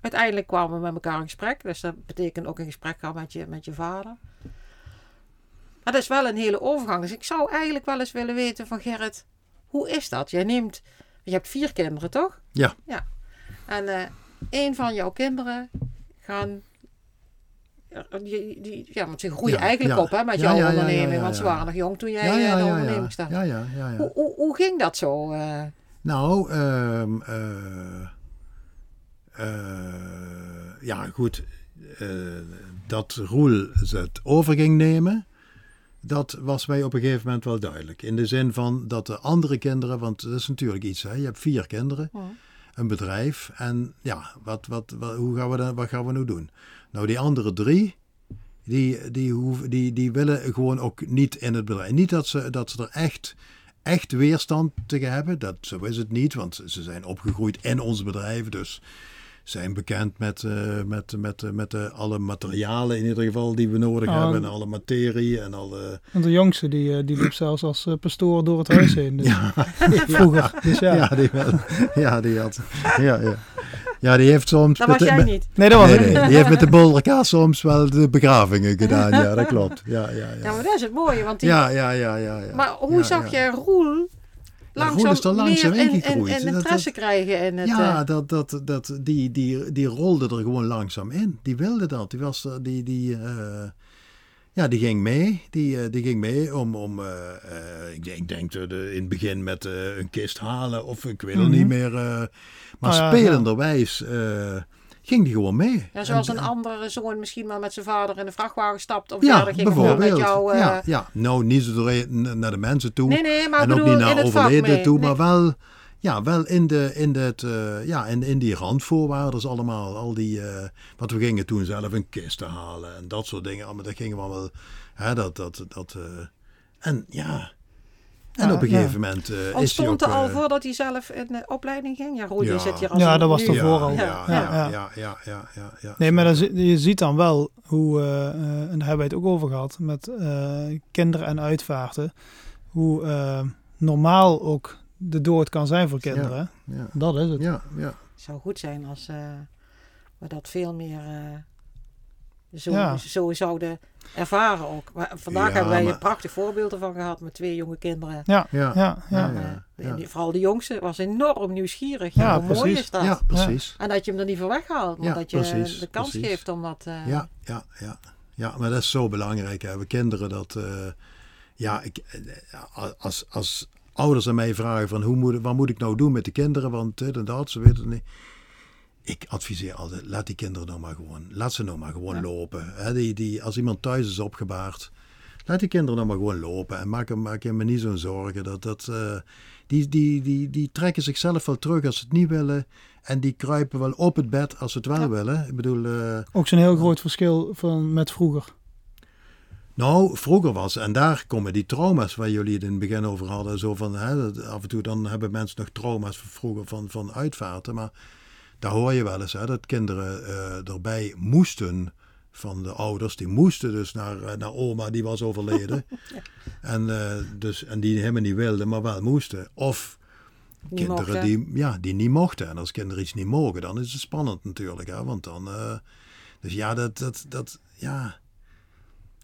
uiteindelijk kwamen we met elkaar in gesprek. Dus dat betekent ook een gesprek gaan met je, met je vader. Maar dat is wel een hele overgang. Dus ik zou eigenlijk wel eens willen weten van Gerrit, hoe is dat? Jij neemt, je hebt vier kinderen toch? Ja. Ja. En een van jouw kinderen gaan... Die, die, ja, want ze groeien Ja, eigenlijk ja. op hè, met jouw onderneming. Want ze waren nog jong toen jij Ja, eh, de onderneming ja. startte. Ja, ja, ja, ja. Hoe, hoe, hoe ging dat zo? eh? Nou, eh, ja, goed. dat Roel het over ging nemen, dat was mij op een gegeven moment wel duidelijk. In de zin van dat de andere kinderen, want dat is natuurlijk iets, hè? je hebt vier kinderen, een bedrijf. En ja, wat, wat, wat, hoe gaan we dan, wat gaan we nou doen? Nou, die andere drie, die, die, hoeven, die, die willen gewoon ook niet in het bedrijf. Niet dat ze, dat ze er echt, echt weerstand tegen hebben. Dat, zo is het niet, want ze zijn opgegroeid in ons bedrijf. Dus zijn bekend met, eh, met, met, eh, met eh, alle materialen in ieder geval die we nodig Oh, hebben. En alle materie en alle... Want de jongste die, die liep zelfs als pastoor door het huis heen. Dus Ja, Vroeger. Dus ja. ja. die wel. Ja, die had... Ja, ja. ja die heeft soms... Dat met was de- jij met- niet. Nee, dat was Nee, niet. die heeft met de bolderkaas soms wel de begravingen gedaan. Ja, dat klopt. Ja, ja, Ja, ja. maar dat is het mooie. Want die, Ja, ja, ja, ja. ja. Maar hoe Ja, zag ja. je Roel langzaam, is er langzaam meer ingegroeid. in Dat- interesse krijgen in het... Ja, eh, dat, dat, dat, die, die, die rolde er gewoon langzaam in. Die wilde dat. Die was die, die, eh, ja, die ging mee. Die, eh, die ging mee om, om ik, denk, ik denk in het begin met een kist halen of ik weet het Mhm. niet meer. maar Oh ja, spelenderwijs ging die gewoon mee. ja, zoals En- een andere zoon misschien wel met zijn vader in de vrachtwagen stapt. Of Ja, verder ging met bijvoorbeeld. jou... eh, ja, ja, nou niet zo naar de mensen toe. Nee, nee, maar en ook bedoel niet naar overleden toe, Nee. maar wel, ja, wel in, de, in, het, eh, ja, in, in die randvoorwaarden allemaal. Al die, uh, wat we gingen toen zelf een kist te halen en dat soort dingen. Allemaal, dat gingen we wel, hè, dat, dat, dat, en ja... En Ja, op een ja. gegeven moment eh is hij ook... Ontstond er al eh, voordat hij zelf in de opleiding ging? Ja, Roel, Ja. je zit hier als Ja, dat was nu- toch ja, vooral. Ja, Ja, ja, ja. ja, ja, ja, ja, ja. Nee, maar dan, je ziet dan wel hoe, eh, eh, en daar hebben wij het ook over gehad, met eh, kinderen en uitvaarten, hoe eh, normaal ook de dood kan zijn voor kinderen. Ja, Dat is het. ja, ja. Het zou goed zijn als eh, we dat veel meer eh, zo, Ja. zo zouden ervaren ook. Maar vandaag Ja, hebben wij maar- een prachtig voorbeeld ervan gehad met twee jonge kinderen. Ja, Ja, ja, ja. Ja, Eh, vooral de jongste was enorm nieuwsgierig. Ja, Ja, hoe mooi precies. is dat? ja precies. En dat je hem er niet voor weghaalt, maar Ja, dat je precies, de kans precies. geeft om dat... eh, Ja, ja, ja. Ja, maar dat is zo belangrijk. Hè. We kinderen dat... eh, ja, ik, als, als ouders aan mij vragen van hoe moet, wat moet ik nou doen met de kinderen, want dit en dat, ze weten het niet. Ik adviseer altijd, laat die kinderen nou maar gewoon, laat ze nou maar gewoon Ja. lopen. Hè, die, die, als iemand thuis is opgebaard, laat die kinderen nou maar gewoon lopen. En maak, maak je me niet zo'n zorgen. Dat, dat, eh, die, die, die, die trekken zichzelf wel terug als ze het niet willen. En die kruipen wel op het bed als ze het wel Ja. willen. Ik bedoel... eh, Ook zo'n heel groot verschil van met vroeger. Nou, vroeger was, en daar komen die trauma's waar jullie het in het begin over hadden. Zo van, hè, af en toe dan hebben mensen nog trauma's van vroeger van, van uitvaarten. Maar daar hoor je wel eens hè, dat kinderen eh, erbij moesten van de ouders. Die moesten dus naar, eh, naar oma, die was overleden. en, eh, dus, en die helemaal niet wilden, maar wel moesten. Of niet kinderen mochten. die, ja, die niet mochten. En als kinderen iets niet mogen, dan is het spannend natuurlijk. Hè? Want dan. dus ja, dat. dat, dat ja.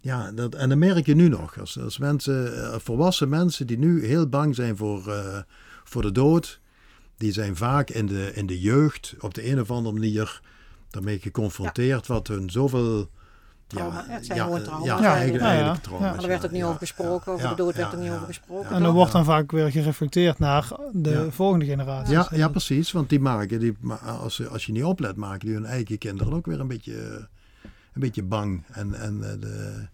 Ja, dat, en dan merk je nu nog. Als, als mensen, volwassen mensen die nu heel bang zijn voor, voor de dood. Die zijn vaak in de, in de jeugd op de een of andere manier daarmee geconfronteerd. Wat hun zoveel. Trauma. Ja, het zijn ja, gewoon trauma's Ja, eigenlijk, Ja, ja. eigenlijk Ja. trauma's, Maar er werd ook niet ja, over gesproken, over de dood werd er niet over gesproken. En dan wordt dan vaak weer gereflecteerd naar de Ja. volgende generatie. Ja, ja, precies. Want die maken, die, als, ze- als je niet oplet, maken die hun eigen kinderen ook weer een beetje, een beetje bang. En, en eh, de,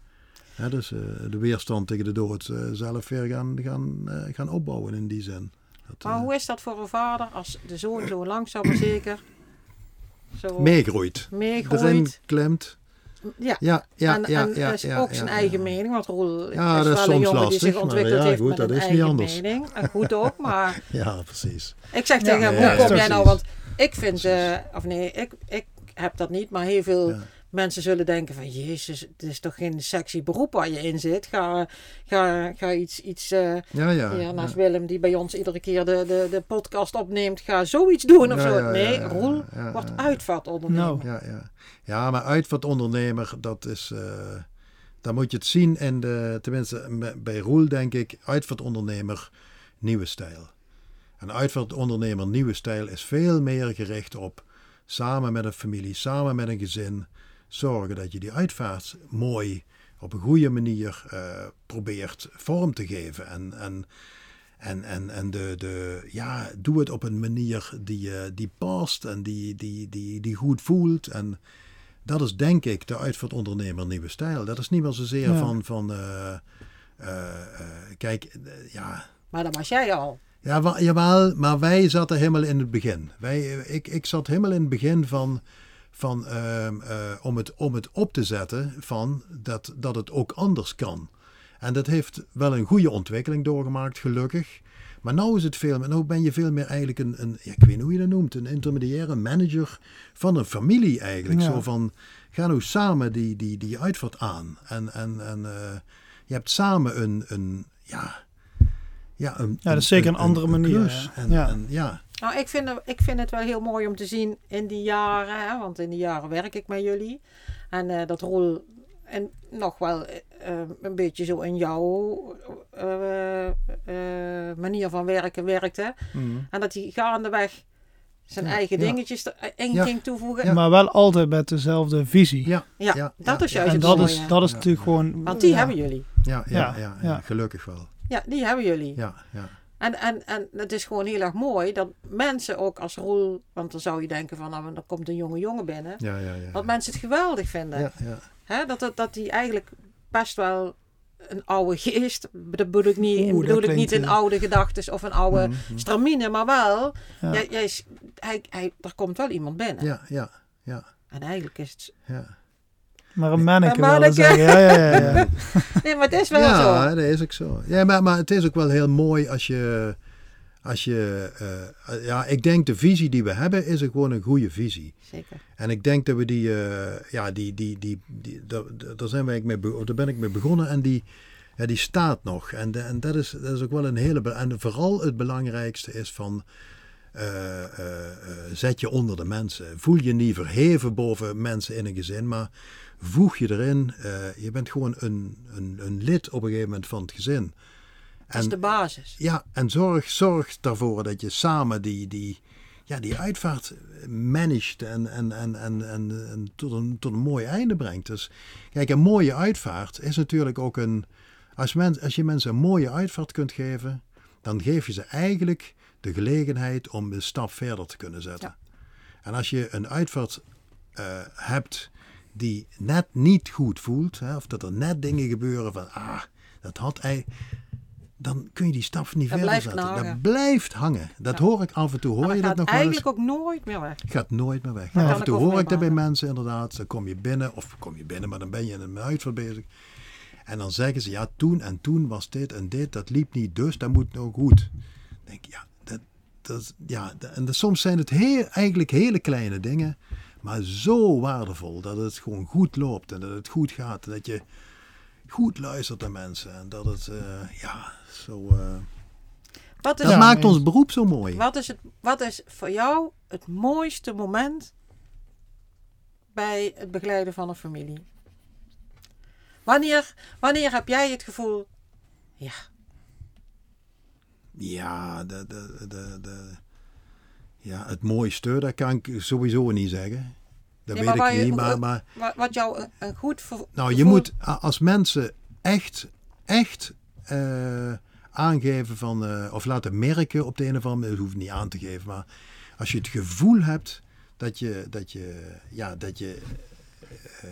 hè, dus, eh, de weerstand tegen de dood eh, zelf weer gaan, gaan, eh, gaan opbouwen in die zin. Dat, Maar eh, hoe is dat voor een vader als de zoon zo langzaam maar zeker zo meegroeit. Erin meegroeit? klemt. Ja. Ja, ja, en ja, en ja, is ja, ook ja, zijn ja. eigen mening. Want Roel Ja, is dat is een soms jongen die lastig, zich maar ontwikkeld ja, heeft goed, met dat een is niet eigen anders. mening. En goed ook, maar Ja, precies. ik zeg Ja, tegen hem, ja, hoe ja, kom ja, jij nou? Want ik vind, eh, of nee, ik, ik heb dat niet, maar heel veel Ja. Mensen zullen denken van, jezus, het is toch geen sexy beroep waar je in zit. Ga, ga, ga iets, iets eh, Ja, ja. ja, naast Willem die bij ons iedere keer de, de, de podcast opneemt, ga zoiets doen of zo. nee, Roel wordt uitvaartondernemer. Nou. Ja, ja. ja, maar uitvaartondernemer, dat is. eh dan moet je het zien in de. Tenminste, bij Roel denk ik, uitvaartondernemer, nieuwe stijl. Een uitvaartondernemer, nieuwe stijl is veel meer gericht op samen met een familie, samen met een gezin, zorgen dat je die uitvaart mooi op een goede manier eh, probeert vorm te geven. En, en, en, en, en de, de, ja, doe het op een manier die, eh, die past en die, die, die, die goed voelt. En dat is denk ik de uitvaartondernemer nieuwe stijl. Dat is niet meer zozeer Ja. van, van eh, kijk, ja, Maar dat was jij al. ja, jawel, maar wij zaten helemaal in het begin. Wij, ik, ik zat helemaal in het begin van, van ehm, eh, om, het, om het op te zetten van dat, dat het ook anders kan. En dat heeft wel een goede ontwikkeling doorgemaakt, gelukkig. Maar nu is het veel meer, nou ben je veel meer eigenlijk een, een ja, ik weet niet hoe je dat noemt, een intermediaire manager van een familie eigenlijk. Ja. Zo van, ga nou samen die, die, die uitvaart aan. En, en, en eh, je hebt samen een, een ja, ja, een, Ja, dat is zeker een andere manier, klus. En, Ja. En, ja. Nou, ik vind, het- ik vind het wel heel mooi om te zien in die jaren, hè, want in die jaren werk ik met jullie. En eh, dat Roel en nog wel eh, eh, een beetje zo in jouw eh, eh, manier van werken werkte. En dat hij gaandeweg zijn Ja, eigen ja. dingetjes erin Ja. ging toevoegen. Ja. Maar wel altijd met dezelfde visie. Ja, Ja, Ja, dat ja, is ja. juist en het dat mooie. is, dat is Ja. natuurlijk gewoon... Want die ja. hebben jullie. ja, ja, Ja, ja, ja. gelukkig wel. Ja, die hebben jullie. Ja, ja. En, en, en het is gewoon heel erg mooi dat mensen ook als Roel, want dan zou je denken van, nou, dan komt een jonge jongen binnen. Ja, ja, ja. Dat mensen het geweldig vinden. ja, ja. Hè? Dat, dat, dat die eigenlijk best wel een oude geest. Dat bedoel ik niet, Oeh, bedoel ik niet een eh, oude gedachtes of een oude Mhm. stramine, maar wel. Ja. Jij, jij, hij, hij, er komt wel iemand binnen. Ja, ja, ja, En eigenlijk is het. ja. Maar een manneke Een manneke. zeggen. Ja, ja, ja. ja. Nee, maar het is wel ja, zo. dat is ook zo. Ja, maar, maar het is ook wel heel mooi als je... Als je eh, ja, ik denk de visie die we hebben is een, gewoon een goede visie. Zeker. En ik denk dat we die, eh, ja, die, die, die, die daar, daar zijn wij mee, daar ben ik mee begonnen en die, ja, die staat nog. En, de- en dat, is, dat is ook wel een hele, en vooral het belangrijkste is van, eh, zet je onder de mensen. Voel je niet verheven boven mensen in een gezin, maar voeg je erin. eh, je bent gewoon een, een, een lid op een gegeven moment van het gezin. Dat is de basis. Ja, en zorg, zorg ervoor dat je samen die, die, ja, die uitvaart managt en, en, en, en, en, tot, een, tot een mooi einde brengt. Dus kijk, een mooie uitvaart is natuurlijk ook een. Als, men, als je mensen een mooie uitvaart kunt geven, dan geef je ze eigenlijk de gelegenheid om een stap verder te kunnen zetten. En als je een uitvaart eh, hebt die net niet goed voelt, hè, of dat er net dingen gebeuren van, ah, dat had hij dan kun je die stap niet Dat verder zetten. Dat blijft hangen. Dat Ja. hoor ik af en toe. Hoor je dat nog wel eens? eigenlijk ook nooit meer weg. Gaat nooit meer weg. Ja. Af en toe hoor ik dat bij mensen inderdaad. Dan kom je binnen, of kom je binnen, maar dan ben je in een uitvaart bezig. En dan zeggen ze, ja, toen en toen was dit en dit, dat liep niet, dus dat moet nou goed. Dan denk ik, ja, dat, dat, ja en dat- soms zijn het heel, eigenlijk hele kleine dingen, maar zo waardevol dat het gewoon goed loopt en dat het goed gaat. En dat je goed luistert naar mensen en dat het, eh, ja, zo... eh, Wat is, dat Ja, maakt ons beroep zo mooi. wat, is het, wat is voor jou het mooiste moment bij het begeleiden van een familie? Wanneer, wanneer heb jij het gevoel, ja, Ja, de, de, de, de, ja, het mooiste, dat kan ik sowieso niet zeggen. Dat Nee, maar weet waar ik je- niet, maar, maar wa- wat jou een, een goed ver- nou, je moet als mensen echt, echt eh, aangeven van, eh, of laten merken op de een of andere manier, dat hoeft niet aan te geven, maar als je het gevoel hebt dat je, dat je, ja, dat je, eh,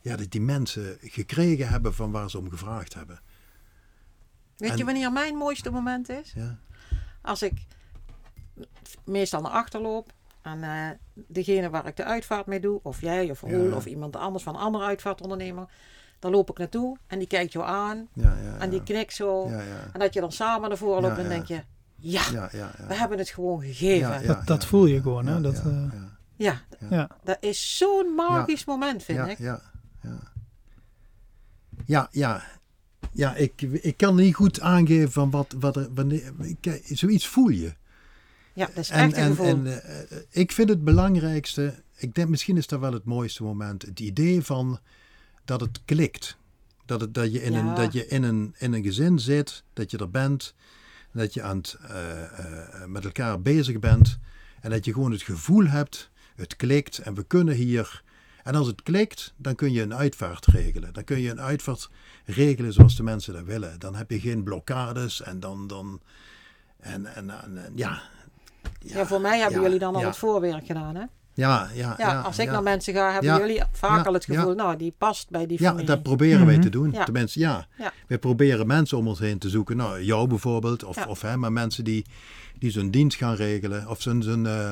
ja, dat die mensen gekregen hebben van waar ze om gevraagd hebben. Weet je wanneer mijn mooiste moment is? Ja, Als ik meestal naar achter loop en eh, degene waar ik de uitvaart mee doe, of jij of Roel Ja. of iemand anders van een andere uitvaartondernemer, dan loop ik naartoe en die kijkt jou aan ja, ja. en die ja. knikt zo. Ja, ja. En dat je dan samen naar voren loopt Ja, en ja. denk je, ja, Ja, ja, ja. we hebben het gewoon gegeven. Ja, Ja, ja, Dat- dat ja, voel je ja, gewoon, hè? ja, Dat, ja, eh, ja. Ja. dat is zo'n magisch moment, vind ja, ik. Ja, ja. Ja, ja. Ja, ik, ik kan niet goed aangeven van wat, wat er, wanneer, kijk, zoiets voel je. Ja, dat is En, echt een en, gevoel. en eh, eh, ik vind het belangrijkste, ik denk misschien is dat wel het mooiste moment, het idee van dat het klikt. Dat, het, dat je, in, een, dat je in, een, in een gezin zit, dat je er bent, dat je aan het, eh, met elkaar bezig bent en dat je gewoon het gevoel hebt, het klikt en we kunnen hier. En als het klikt, dan kun je een uitvaart regelen. Dan kun je een uitvaart regelen zoals de mensen dat willen. Dan heb je geen blokkades en dan. dan en, en, en, en ja, ja, voor mij hebben ja, jullie dan al ja. het voorwerk gedaan, hè? Ja, ja, Ja, ja, als ik ja. naar mensen ga, hebben Ja. jullie vaak Ja. al het gevoel, Ja. nou, die past bij die Ja, familie. dat proberen wij Mhm. te doen. Ja. Tenminste, ja. Ja. Wij proberen mensen om ons heen te zoeken. Nou, jou bijvoorbeeld. Of, Ja. of hè, maar mensen die, die zo'n dienst gaan regelen. Of zo'n zo'n eh,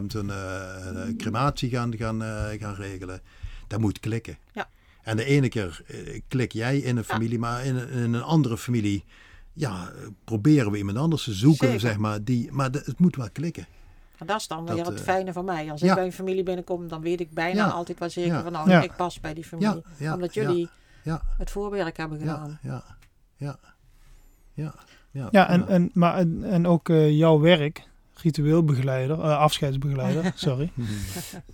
crematie gaan, gaan, eh, gaan regelen. Dat moet klikken. Ja. En de ene keer klik jij in een familie, maar in, een- in een andere familie ja, proberen we iemand anders te zoeken, Zeker. zeg maar. Die, maar de- het moet wel klikken. Dat is dan Dat, weer het eh, fijne van mij. Als ja. ik bij een familie binnenkom, dan weet ik bijna Ja. altijd wel zeker Ja. van, nou, Ja. ik pas bij die familie. Ja, ja, omdat jullie ja. het voorwerk hebben gedaan. Ja, ja, ja, ja. Ja, Ja, en, en, maar, en, en ook eh, jouw werk, ritueelbegeleider, eh, afscheidsbegeleider, sorry. Mhm.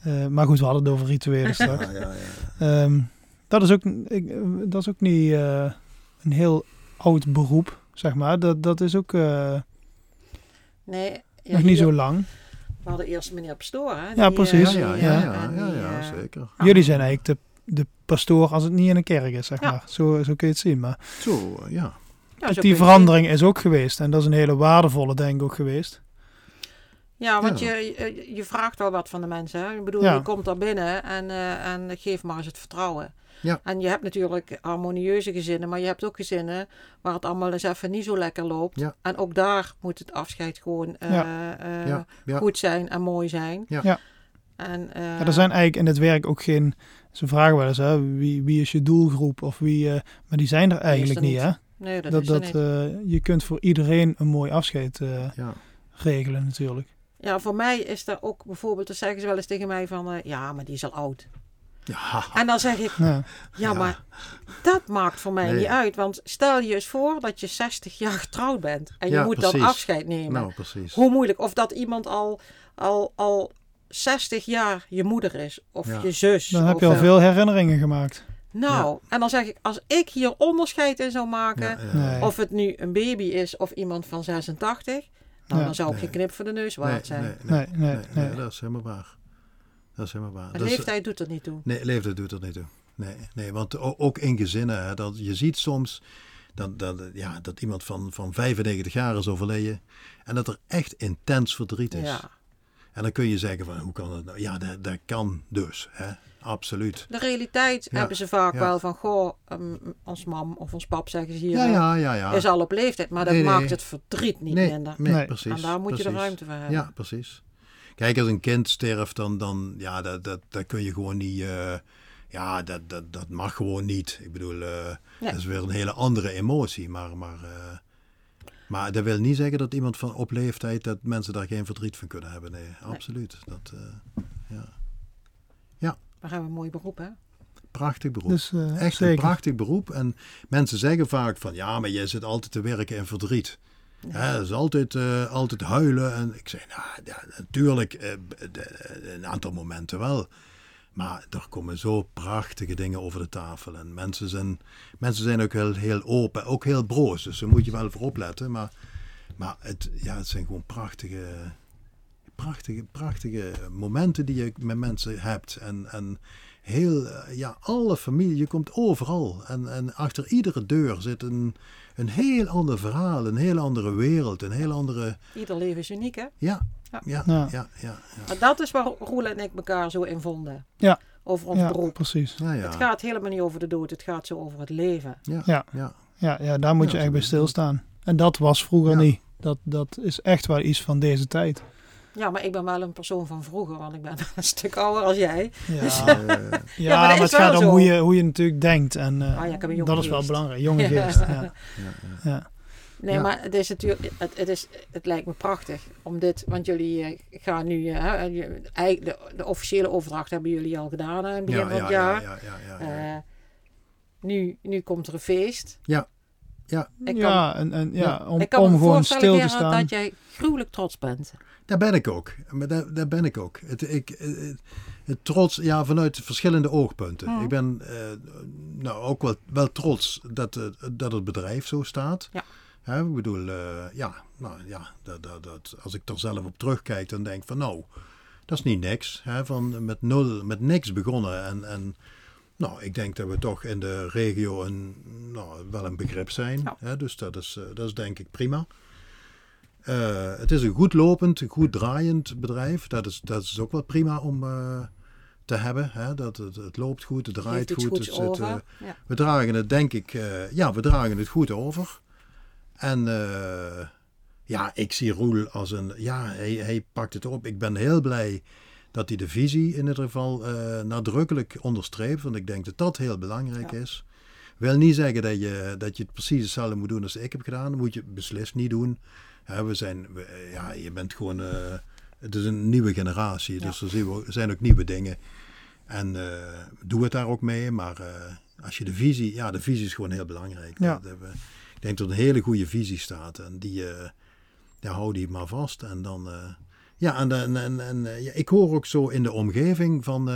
Eh, maar goed, we hadden het over rituelen straks. ja, ja, ja. Ehm, dat, is ook, ik, dat is ook niet eh, een heel oud beroep, zeg maar. Dat, dat is ook eh, Nee, ja, nog niet hier- zo lang. We hadden eerst meneer Pastoor, hè? Ja, die, precies. eh, Ja, ja, eh, ja, ja, die, ja, eh, zeker. Jullie zijn eigenlijk de, de pastoor als het niet in een kerk is, zeg Ja. maar. Zo, zo kun je het zien. Maar Zo, ja. die verandering is ook geweest. En dat is een hele waardevolle, denk ik, ook geweest. Ja, want Ja. Je, je, vraagt wel wat van de mensen. Hè? Ik bedoel, Ja. je komt daar binnen en, eh, en geef maar eens het vertrouwen. Ja. En je hebt natuurlijk harmonieuze gezinnen, maar je hebt ook gezinnen waar het allemaal eens even niet zo lekker loopt. Ja. En ook daar moet het afscheid gewoon eh, eh, Ja, ja. goed zijn en mooi zijn. Ja. Ja. En, eh, Ja, er zijn eigenlijk in het werk ook geen. Ze vragen wel eens, hè, wie, wie is je doelgroep of wie. eh, maar die zijn er eigenlijk er niet, niet. hè? nee, dat, Dat, is dat, niet. eh, je kunt voor iedereen een mooi afscheid eh, Ja. regelen, natuurlijk. Ja, voor mij is er ook bijvoorbeeld, dan zeggen ze wel eens tegen mij van, eh, ja, maar die is al oud. Ja. En dan zeg ik, Ja, ja, Ja. maar dat maakt voor mij Nee. niet uit. Want stel je eens voor dat je 60 jaar getrouwd bent en je Ja, moet dan afscheid nemen. Nou, precies. Hoe moeilijk. Of dat iemand al, al, al 60 jaar je moeder is. Of Ja. je zus. dan heb je al eh, veel herinneringen gemaakt. Nou, en dan zeg ik, als ik hier onderscheid in zou maken. Ja, ja. Nee. Of het nu een baby is of iemand van 86. Nou, Ja. dan zou ik Nee. geen knip voor de neus Nee, waard zijn. nee, Nee, nee, nee, nee, nee. dat is helemaal waar. Dat is helemaal waar. De Dat is- leeftijd doet er niet toe. Nee, leeftijd doet er niet toe. Nee, nee want ook in gezinnen, hè, dat, je ziet soms dat, dat, ja, dat iemand van, van 95 jaar is overleden en dat er echt intens verdriet is. Ja. En dan kun je zeggen van, hoe kan dat nou? Ja, dat, dat kan dus, hè? absoluut. De realiteit Ja, hebben ze vaak ja. wel van, goh, um, ons mam of ons pap zeggen ze hier, Ja, ja, ja. ja. is al op leeftijd. Maar dat Nee, nee. maakt het verdriet niet nee, minder. nee, Nee. precies. en daar moet je de precies. ruimte voor hebben. Ja, precies. Kijk, als een kind sterft, dan, dan ja, dat, dat, dat kun je gewoon niet. eh, ja, dat, dat, dat mag gewoon niet. Ik bedoel, eh, Nee. dat is weer een hele andere emotie. Maar, maar, eh, maar dat wil niet zeggen dat iemand van op leeftijd, dat mensen daar geen verdriet van kunnen hebben. Nee, absoluut. Dat, eh, ja. We hebben een mooi beroep, hè? Prachtig beroep. Dus Echt zeker. een prachtig beroep. En mensen zeggen vaak van ja, maar je zit altijd te werken in verdriet. Hè, dat is altijd, eh, altijd huilen. En ik zeg, nou, ja, natuurlijk, eh, de- een aantal momenten wel. Maar er komen zo prachtige dingen over de tafel. En mensen zijn, mensen zijn ook heel, heel open, ook heel broos. Dus daar moet je wel voor opletten. Maar, maar het, ja, het zijn gewoon prachtige, prachtige, prachtige momenten die je met mensen hebt. En, en heel, eh, ja, alle familie, je komt overal. En, en achter iedere deur zit een, een heel ander verhaal, een heel andere wereld, een heel andere... Ieder leven is uniek, hè? Ja, ja, Ja. ja, Ja. ja, ja. Maar dat is waar Roel en ik elkaar zo in vonden. Ja. Over ons Ja, beroep. precies. ja, ja. Het gaat helemaal niet over de dood, het gaat zo over het leven. Ja, Ja. ja. Ja, ja daar moet Ja, je echt bij stilstaan. En dat was vroeger Ja. niet. Dat, dat is echt wel iets van deze tijd. Ja, maar ik ben wel een persoon van vroeger, want ik ben een stuk ouder als jij. Ja, Dus- Eh, ja, maar het gaat om zo. hoe je, hoe je natuurlijk denkt. En eh, Ah, ja, ik heb een jonge dat is wel belangrijk. Jonge geest. Ja. ja, ja. Ja. Nee, Ja. maar het is natuurlijk, het, het, is, het lijkt me prachtig om dit, want jullie eh, gaan nu, hè, de, de officiële overdracht hebben jullie al gedaan in het begin Ja, van het ja, jaar. ja, ja, ja, ja. Eh, nu, nu komt er een feest. Ja, ja. Ik ja, en, en, ja, om, ik kan om me gewoon voorstellen, stil te staan. dat jij gruwelijk trots bent. Daar ben ik ook. Maar daar, daar ben ik ook. Het, ik, eh, het trots, ja, vanuit verschillende oogpunten. Mhm. Ik ben eh, nou, ook wel, wel trots dat, het- dat het bedrijf zo staat. Ja. Hè, ik bedoel, eh, ja, nou, ja dat, dat, dat, als ik er zelf op terugkijk, dan denk ik van nou, dat is niet niks. Hè, van met nul, met niks begonnen. En, en nou, ik denk dat we toch in de regio een, nou, wel een begrip zijn. Ja. Hè, dus dat is, dat is denk ik prima. Eh, het is een goed lopend, goed draaiend bedrijf. Dat is, dat is ook wel prima om eh, te hebben. Hè? Dat het, het loopt goed, het draait goed. het ja. we dragen het denk ik, ja, we dragen het goed over. En ja, ik zie Roel als een, ja, hij, hij pakt het op. Ik ben heel blij dat hij de visie in ieder geval nadrukkelijk onderstreept. Want ik denk dat dat heel belangrijk Ja. is. Wil niet zeggen dat je, dat je het precies hetzelfde moet doen als ik heb gedaan. Dat moet je beslist niet doen. Hè, we zijn, we- eh, ja, je bent gewoon, eh, het is een nieuwe generatie. Dus er zijn ook nieuwe dingen. En eh, doe het daar ook mee. Maar als je de visie, ja, de visie is gewoon heel belangrijk. Ja. Dat ik denk dat er een hele goede visie staat. En die, ja, hou die maar vast. En dan, ja, en, en, en, en, ja, ik hoor ook zo in de omgeving van,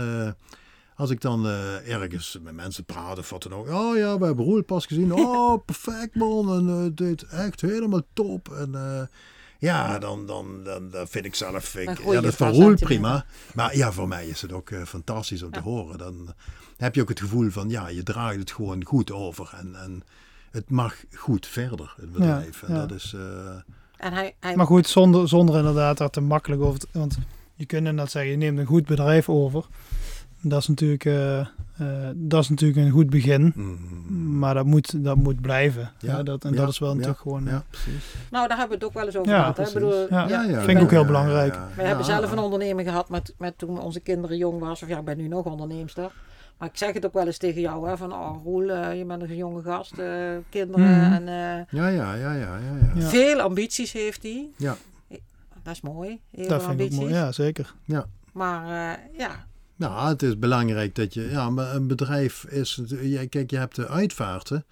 als ik dan eh, ergens met mensen praat of wat dan ook. Oh ja, we hebben Roel pas gezien. Oh, perfect man. En eh, dit echt helemaal top. En eh, ja, dan, dan, dan, dan vind ik zelf, ik, ja, dat is voor van Roel prima. Maar ja, voor mij is het ook fantastisch om te Ja. horen. Dan heb je ook het gevoel van, ja, je draagt het gewoon goed over. En, en het mag goed verder, het bedrijf. en ja. dat is... eh, En hij, hij Maar goed, zonder, zonder inderdaad daar te makkelijk over te... Want je kunt inderdaad zeggen, je neemt een goed bedrijf over. Dat is natuurlijk, eh, eh, dat is natuurlijk een goed begin. Mhm. Maar dat moet, dat moet blijven. Ja, Ja, dat, en ja, dat is wel ja, natuurlijk gewoon... eh, Ja, precies. nou, daar hebben we het ook wel eens over Ja, gehad. Hè? Ik precies. bedoel, Ja. Ja, ja, Vind ik ook heel ja, belangrijk. ja, We ja. hebben zelf Ja. een onderneming gehad met, met toen onze kinderen jong was. Of ja, ik ben nu nog onderneemster. Maar ik zeg het ook wel eens tegen jou. Hè, van, oh Roel, eh, je bent een jonge gast. eh, kinderen. Mhm. En eh, Ja, ja, ja, ja, ja. ja. Ja. veel ambities heeft hij. Ja. Dat is mooi. Heel dat veel vind ik ook ambities. mooi. Ja, zeker. Maar eh, ja, Nou, het is belangrijk dat je... Ja, maar een bedrijf is... ja, Kijk, je hebt de uitvaarten,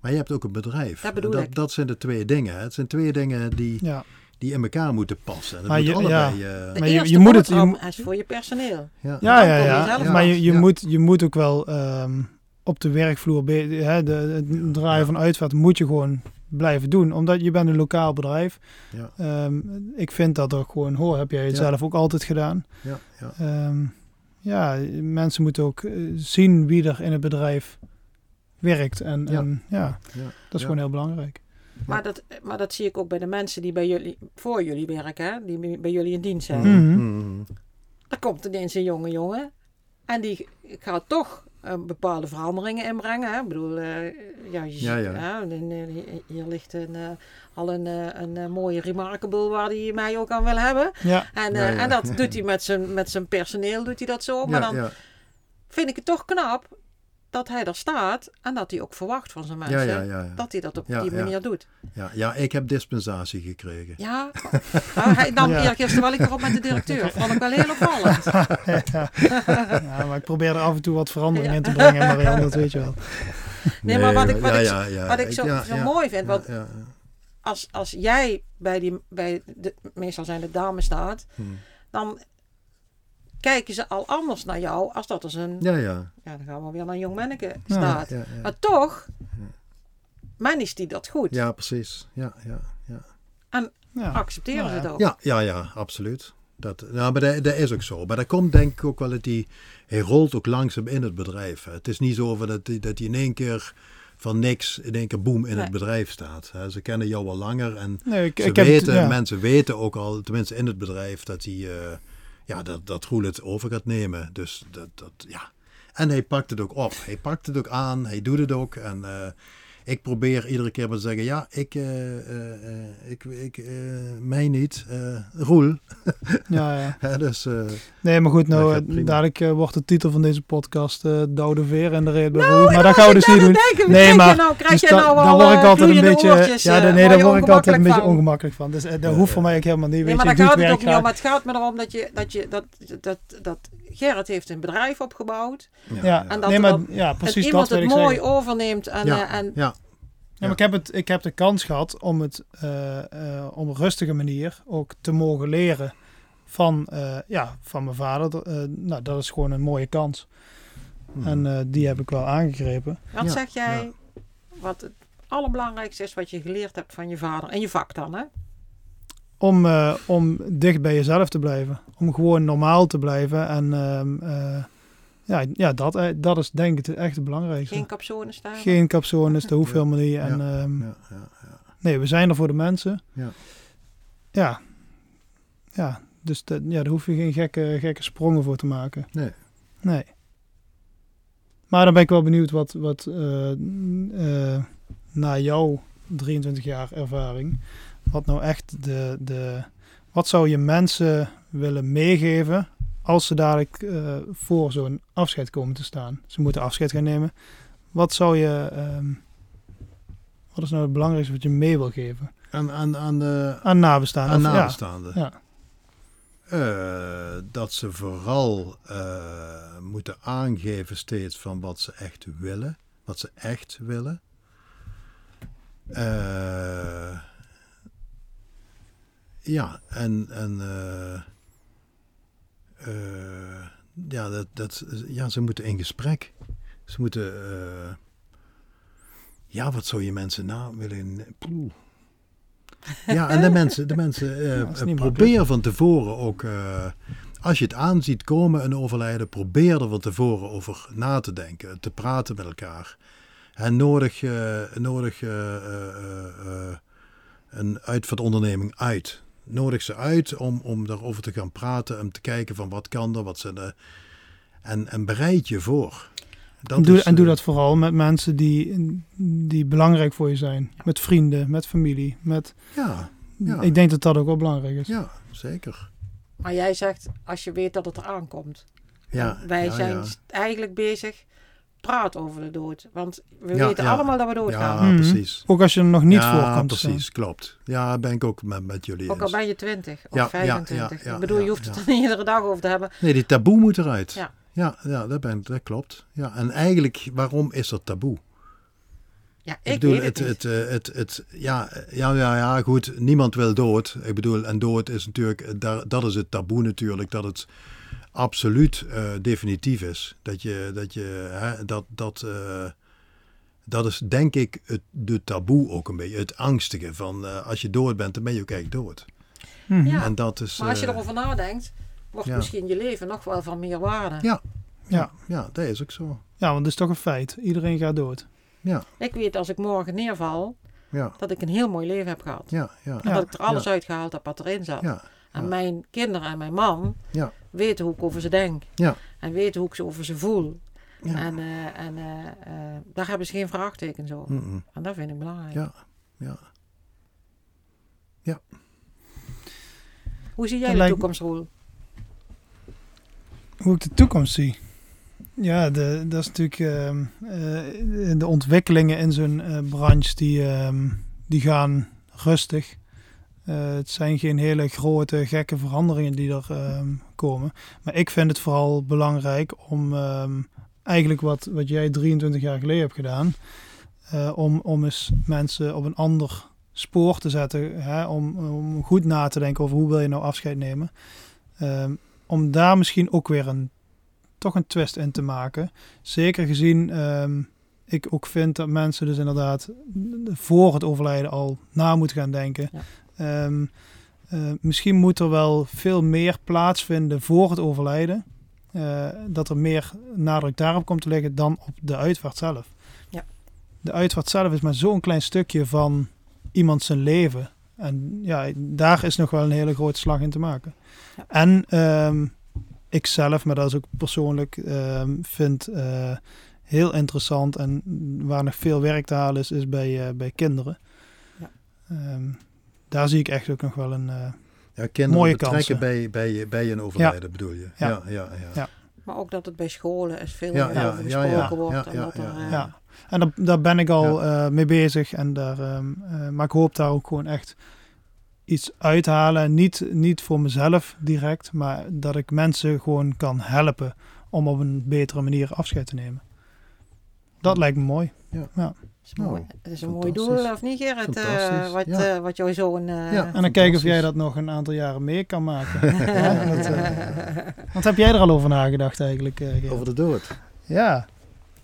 maar je hebt ook een bedrijf. Dat bedoel dat, ik. dat zijn de twee dingen. Het zijn twee dingen die, Ja. die in elkaar moeten passen. En dat Maar moet je- allebei... de eh, Maar je- eerste je moet het- je is voor je personeel. ja. Ja, ja, ja. Maar je, je, Ja. moet, je moet ook wel ehm, op de werkvloer, hè, de, het draaien Ja. van uitvaart moet je gewoon blijven doen. Omdat je bent een lokaal bedrijf. Ja, Ehm, ik vind dat ook gewoon hoor. Heb jij het Ja. zelf ook altijd gedaan. ja, ja. Ehm, ja, mensen moeten ook eh, zien wie er in het bedrijf werkt. En Ja. en, ja ja. dat is Ja. gewoon heel belangrijk. Maar, dat, maar dat zie ik ook bij de mensen die bij jullie, voor jullie werken. Hè? Die bij- jullie in dienst zijn. Mhm. Mhm. Er komt ineens een jonge jongen. En die gaat toch eh, bepaalde veranderingen inbrengen. Hè? Ik bedoel, eh, ja, je Ja, ja. hè, en, hier ligt een, eh, al een, een mooie Remarkable waar hij mij ook aan wil hebben. Ja, En, en dat doet hij met zijn, met zijn personeel, doet hij dat zo. Maar dan vind ik het toch knap dat hij er staat en dat hij ook verwacht van zijn mensen. Ja, ja, ja, ja. Dat hij dat op die manier doet. Ja, ja, ik heb dispensatie gekregen. Ja, nou, hij nam Ja. eergisteren wel ik erop met de directeur. Vond ik wel heel opvallend. ja. maar ik probeer er af en toe wat verandering in te brengen. Marianne, dat weet je wel. Nee, maar wat ik- wat ja, ik- ja, ja. Wat ik zo, mooi vind, want als, als jij bij die, bij de, meestal zijn de dames staat, Hm. dan kijken ze al anders naar jou als dat er een, ja, ja. ja, dan gaan we weer naar een jong manneke staat. Ja, ja. Maar toch, manage die dat goed. Ja, precies. Ja, ja, ja. Ja. Accepteren Nou ze ja. het ook. Ja, ja, ja, absoluut. Dat, nou, maar dat, dat is ook zo. Maar dat komt denk ik ook wel dat hij, hij rolt ook langzaam in het bedrijf. hè. Het is niet zo dat, hij- dat hij in één keer van niks in één keer boem in Nee. het bedrijf staat. hè. Ze kennen jou al langer en Nee, ik, ze ik heb, weten, ja. mensen weten ook al, tenminste in het bedrijf, dat hij, eh, ja, dat, dat het over gaat nemen. Dus dat, dat, ja. En hij pakt het ook op. Hij pakt het ook aan, hij doet het ook. En eh, ik probeer iedere keer maar te zeggen, ja, ik, eh, eh, eh, ik, ik eh, mij niet, eh Roel. Ja, ja. Dus, eh, Nee, maar goed, Dat nou, dadelijk wordt de titel van deze podcast eh Doude Veer en de reden bij Nou, Roel. ik Maar dat gaan we dus niet doen. denken, Nee, krijg maar je nou, krijg Dus je nou daar al word ik altijd een beetje, oortjes, ja, eh, da- nee, word daar word ik altijd een beetje ongemakkelijk van. Dus dat hoeft voor mij ook helemaal niet. Nee, Weet maar daar ik gaat het ook niet om. Het gaat me erom dat, je, dat, je, dat, dat, dat Gerrit heeft een bedrijf opgebouwd. ja, Ja, En dat nee, maar ja, en precies iemand dat wil het mooi zeggen. overneemt. En, ja, eh, en, ja, Ja, maar ik heb, het, ik heb de kans gehad om het eh, eh, op een rustige manier ook te mogen leren van, eh, ja, van mijn vader. Eh, nou, dat is gewoon een mooie kans. Mhm. En eh, die heb ik wel aangegrepen. wat Ja, zeg jij, wat het allerbelangrijkste is wat je geleerd hebt van je vader en je vak dan? Hè? Om, eh, om dicht bij jezelf te blijven. Om gewoon normaal te blijven. En ehm, eh, ja, ja dat, eh, dat is denk ik het echt het belangrijkste. Geen capsones staan. Geen capsones, dat hoeft Ja. helemaal niet. En, Ja. ehm, ja, ja, ja. Nee, we zijn er voor de mensen. Ja. Ja. Ja, dus dat, ja, daar hoef je geen gekke, gekke sprongen voor te maken. Nee. Nee. Maar dan ben ik wel benieuwd wat, wat eh, eh, na jouw 23 jaar ervaring, wat nou echt de, de, wat zou je mensen willen meegeven als ze dadelijk eh, voor zo'n afscheid komen te staan? Ze moeten afscheid gaan nemen. Wat zou je, ehm, wat is nou het belangrijkste wat je mee wil geven? Aan, aan, aan de Aan nabestaanden. aan ja. nabestaanden. Ja. Eh, dat ze vooral eh, moeten aangeven steeds van wat ze echt willen. Wat ze echt willen. Eh, ja, en, en eh, eh, ja, dat, dat, ja, ze moeten in gesprek. Ze moeten, eh, ja, wat zou je mensen nou willen... Poeh. Ja, en de mensen, de mensen probeer van tevoren ook, als je het aanziet komen, een overlijden, probeer er van tevoren over na te denken, te praten met elkaar. En nodig, nodig eh, eh, eh, een uitvaartonderneming uit. Nodig ze uit om, om daarover te gaan praten, om te kijken van wat kan er, wat zijn de... En, en bereid je voor. En doe, is, en doe eh, dat vooral met mensen die, die belangrijk voor je zijn. Met vrienden, met familie. Met, Ja, Ja. Ik denk dat dat ook wel belangrijk is. ja, zeker. Maar jij zegt, als je weet dat het eraan komt. Ja, Wij ja, zijn ja. eigenlijk bezig, praat over de dood. Want we Ja, weten ja. allemaal dat we doodgaan. Ja, Mhm. precies. Ook als je er nog niet ja, voor komt precies, klopt. Ja, ben ik ook met, met jullie Ook al eens. ben je 20 of Ja, ja, 25. ja, ja, ik bedoel, ja, je hoeft het er niet iedere dag over te hebben. Nee, die taboe moet eruit. Ja. Ja, ja dat, ben, dat klopt. Ja, en eigenlijk, waarom is dat taboe? Ja, Ik, ik, bedoel, weet het, het, niet. het, eh, het, het, ja, ja, ja, ja, goed, niemand wil dood. Ik bedoel, en dood is natuurlijk, daar, dat is het taboe natuurlijk, dat het absoluut eh, definitief is. Dat je, dat je, hè, dat, dat, eh, dat is denk ik het de taboe ook een beetje, het angstige van eh, als je dood bent, dan ben je ook echt dood. Mhm. Ja. En dat is, maar als je erover nadenkt, wordt ja. misschien je leven nog wel van meer waarde. Ja. Ja. ja, dat is ook zo. ja, want dat is toch een feit. Iedereen gaat dood. Ja, Ik weet als ik morgen neerval, ja, dat ik een heel mooi leven heb gehad. ja, ja. En Ja. dat ik er alles Ja. uitgehaald heb wat erin zat. ja. En Ja. mijn kinderen en mijn man Ja. Weten hoe ik over ze denk. Ja. En weten hoe ik ze over ze voel. Ja. En, eh, en eh, eh, daar hebben ze geen vraagtekens over. En dat vind ik belangrijk. Ja. Ja. Hoe zie jij Dat de lijkt- toekomst, Roel? Hoe ik de toekomst zie. Ja, de, dat is natuurlijk ehm, eh, de ontwikkelingen in zo'n branche die, ehm, die gaan rustig. Het zijn geen hele grote gekke veranderingen die er ehm, komen. Maar ik vind het vooral belangrijk om ehm, eigenlijk wat, wat jij 23 jaar geleden hebt gedaan. eh, om, om eens mensen op een ander spoor te zetten. Hè, om, om goed na te denken over hoe wil je nou afscheid nemen. Ehm, om daar misschien ook weer een, toch een twist in te maken. Zeker gezien ehm, ik ook vind dat mensen dus inderdaad voor het overlijden al na moeten gaan denken. Ja. Eh, misschien moet er wel veel meer plaatsvinden voor het overlijden. Eh, dat er meer nadruk daarop komt te liggen dan op de uitvaart zelf. Ja. De uitvaart zelf is maar zo'n klein stukje van iemand zijn leven. En ja, daar is nog wel een hele grote slag in te maken. Ja. En ehm, ik zelf, maar dat is ook persoonlijk, ehm, vind eh, heel interessant en waar nog veel werk te halen is, is bij, bij kinderen. Ja. Ehm, daar zie ik echt ook nog wel een. eh, Ja, kinderen Mooie betrekken kansen. bij, bij, bij een overlijden bedoel je? Ja. Ja, ja, ja. Ja. Maar ook dat het bij scholen is veel Ja, meer ja, over ja, gesproken ja, wordt. ja, en ja, dat er, ja. eh, ja. En daar, daar ben ik al eh, mee bezig. En daar, ehm, eh, maar ik hoop daar ook gewoon echt iets uithalen. Niet, niet voor mezelf direct, maar dat ik mensen gewoon kan helpen om op een betere manier afscheid te nemen. Dat lijkt me mooi. Is mooi. Nou, het is een mooi doel, of niet Gerrit? Eh, Fantastisch, wat, ja. eh, wat jouw zoon... eh, Ja. En dan kijken of jij dat nog een aantal jaren mee kan maken. Ja, dat, eh, wat heb jij er al over nagedacht eigenlijk? eh? Over de dood. Ja,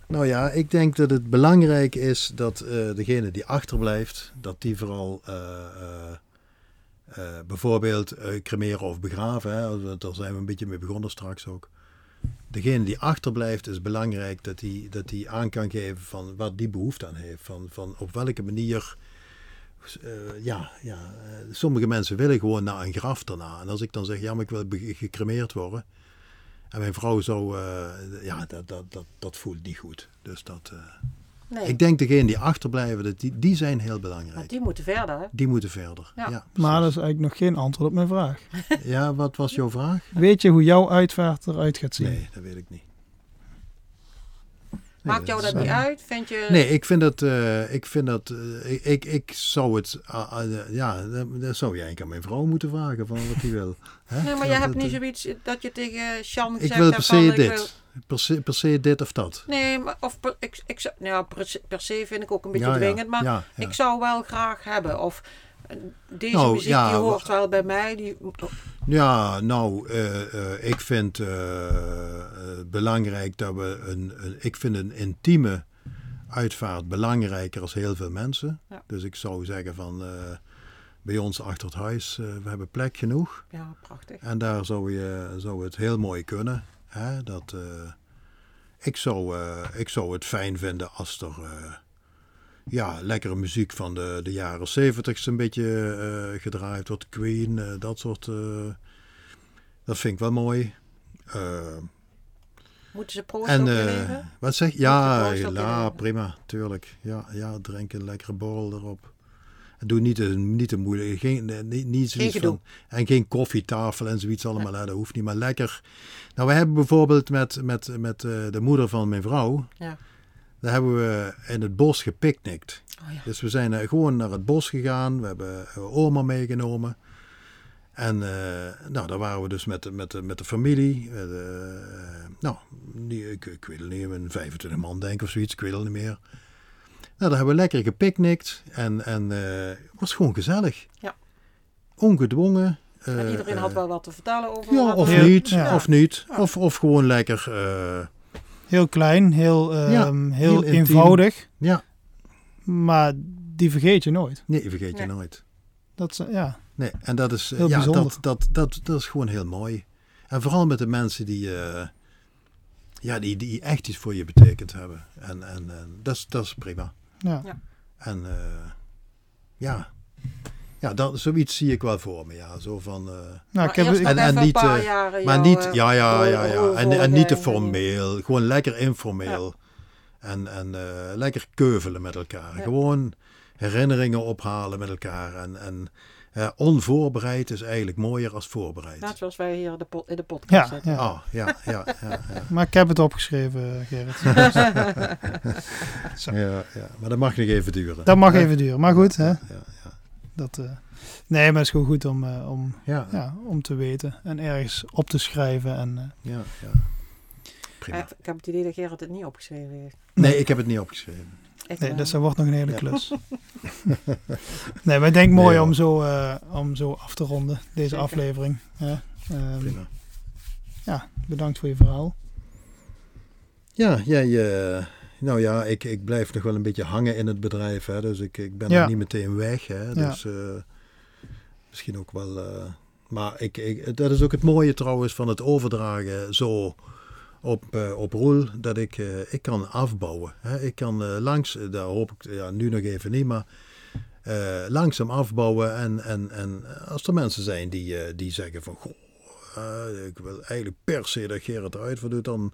Nou ja, ik denk dat het belangrijk is dat eh, degene die achterblijft, dat die vooral eh, eh, eh, bijvoorbeeld cremeren of begraven, hè, daar zijn we een beetje mee begonnen straks ook. Degene die achterblijft is belangrijk dat hij dat aan kan geven van wat die behoefte aan heeft. Van, van op welke manier. eh, ja, ja eh, sommige mensen willen gewoon naar een graf daarna. En als ik dan zeg, ja, maar ik wil gecremeerd worden. En mijn vrouw zo, eh, ja, dat, dat, dat, dat voelt niet goed. Dus dat, nee, ik denk degenen die achterblijven, dat die, die zijn heel want belangrijk. die moeten verder. hè? Die moeten verder. Ja. Ja, maar dat is eigenlijk nog geen antwoord op mijn vraag. ja, wat was jouw vraag? Weet je hoe jouw uitvaart eruit gaat zien? Nee, dat weet ik niet. Nee, Maakt jou dat eh, niet uit? Vind je... Nee, ik vind dat, eh, ik vind dat, eh, ik, ik, ik zou het, ah, ah, eh, ja, dat, zou je eigenlijk aan mijn vrouw moeten vragen van wat hij wil. Hè? Nee, maar Ja, je hebt niet eh, zoiets dat je tegen Sjan Ik gezegd wil per se ik dit. Per se, per se dit of dat. Nee, maar, of per, ik, ik, nou, per, se- per se vind ik ook een beetje Ja, ja, dwingend, maar ja, ja. ik zou wel graag hebben. Of eh, deze Nou, muziek ja, die hoort wel bij mij. Die, Ja, nou, eh, eh, ik vind eh, belangrijk dat we een, een, ik vind een intieme uitvaart belangrijker als heel veel mensen. Ja. Dus ik zou zeggen van, bij ons achter het huis, we hebben plek genoeg. ja, prachtig. En daar zou, je, zou het heel mooi kunnen. Hè? Dat, eh, ik, zou, eh, ik zou het fijn vinden als er, eh, ja, lekkere muziek van de, de jaren zeventig een beetje gedraaid wordt. Queen, dat soort. dat vind ik wel mooi. Moeten ze proost en wat zeg je? Ja, ja prima, tuurlijk. Ja, ja, drink een lekkere borrel erop. En doe niet te, niet te moeilijk. Geen, niet, niet zoiets van, en geen koffietafel en zoiets allemaal. Dat hoeft niet, maar lekker. Nou, we hebben bijvoorbeeld met, met, met eh, de moeder van mijn vrouw. Ja. Daar hebben we in het bos gepicnict. Oh ja. Dus we zijn eh, gewoon naar het bos gegaan. We hebben eh, oma meegenomen. En eh, nou, daar waren we dus met, de- met, met de familie. Nou, die, ik, ik weet het niet, een 25 man denk ik of zoiets. Ik weet het niet meer. Nou, daar hebben we lekker gepicnict. En, en eh, het was gewoon gezellig. Ja. Ongedwongen. En eh, iedereen had eh, wel wat te vertellen over Ja, wat of er- Heel- niet. ja. Of niet. Of, of gewoon lekker. eh, Heel klein, heel, ehm, Ja, heel, heel intiem. eenvoudig. ja, Maar die vergeet je nooit. nee, vergeet je nooit. Dat is, ja, Nee, en dat is, Heel ja, bijzonder. dat, dat, dat, dat is gewoon heel mooi. En vooral met de mensen die, eh, ja, die, die echt iets voor je betekend hebben. En, en, en dat, is, dat is prima. Ja. Ja. En eh, ja, ja dat, zoiets zie ik wel voor me. Ja, zo van, eh, Nou, ik heb, En- en niet, een paar eh, jaren maar niet, ja, ja, ja, ja. En, en niet te formeel. Gewoon lekker informeel. En, en eh, lekker keuvelen met elkaar. Ja. Gewoon herinneringen ophalen met elkaar. En, en eh, onvoorbereid is eigenlijk mooier als voorbereid. Net zoals wij hier de in de podcast ja, zitten. ja. Ah, ja, ja, ja, ja. Maar ik heb het opgeschreven, Gerrit. Zo. ja, ja. Maar dat mag nog even duren. Dat mag even duren. Maar goed, hè? Ja, ja, Dat, eh, nee, maar het is gewoon goed om, eh, om, ja, om te weten. En ergens op te schrijven. En, eh, ja, ja. Prima. Eh, Ik heb het idee dat Gerard het niet opgeschreven heeft. Nee, ik heb het niet opgeschreven. Nee, wel. dus dat wordt nog een hele Ja. klus. nee, maar ik denk mooi Nee, om, zo, eh, om zo af te ronden, deze Zeker. aflevering. hè. Ehm, Prima. ja, bedankt voor je verhaal. Ja, jij, eh, nou ja, ik, ik blijf nog wel een beetje hangen in het bedrijf. Hè, dus ik, ik ben Ja. nog niet meteen weg. Hè, Ja. dus eh, misschien ook wel... eh, maar ik, ik, dat is ook het mooie trouwens van het overdragen zo op, eh, op Roel. Dat ik, eh, ik kan afbouwen. Hè. Ik kan eh, langs, daar hoop ik ja, nu nog even niet, maar... eh, langzaam afbouwen en, en, en als er mensen zijn die, eh, die zeggen van... Goh, ik wil eigenlijk per se dat Gerrit eruit voor doet, dan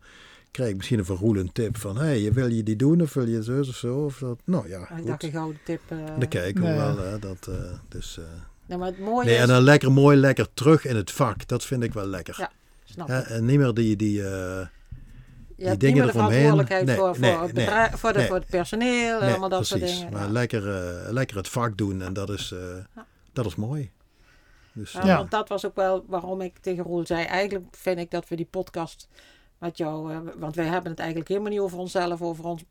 krijg ik misschien een verroelend tip van... Hey, wil je die doen of wil je zo of zo? Of dat, nou ja, goed. dacht een gouden tip. eh, Dan kijken we Nee. wel. Hè, dat, eh, dus, eh, nee, maar het mooie nee, is... en dan lekker mooi, lekker terug in het vak. Dat vind ik wel lekker. Ja, snap Hè, en niet meer die... die Je hebt dingen niet meer de verantwoordelijkheid Nee, voor, voor, het bedrijf, voor, de, nee. voor het personeel, nee, allemaal dat soort dingen. Maar Ja. lekker, eh, lekker het vak doen en dat is, eh, Ja. dat is mooi. Dus, Ja, eh. Want dat was ook wel waarom ik tegen Roel zei. Eigenlijk vind ik dat we die podcast met jou. eh, want wij hebben het eigenlijk helemaal niet over onszelf, over ons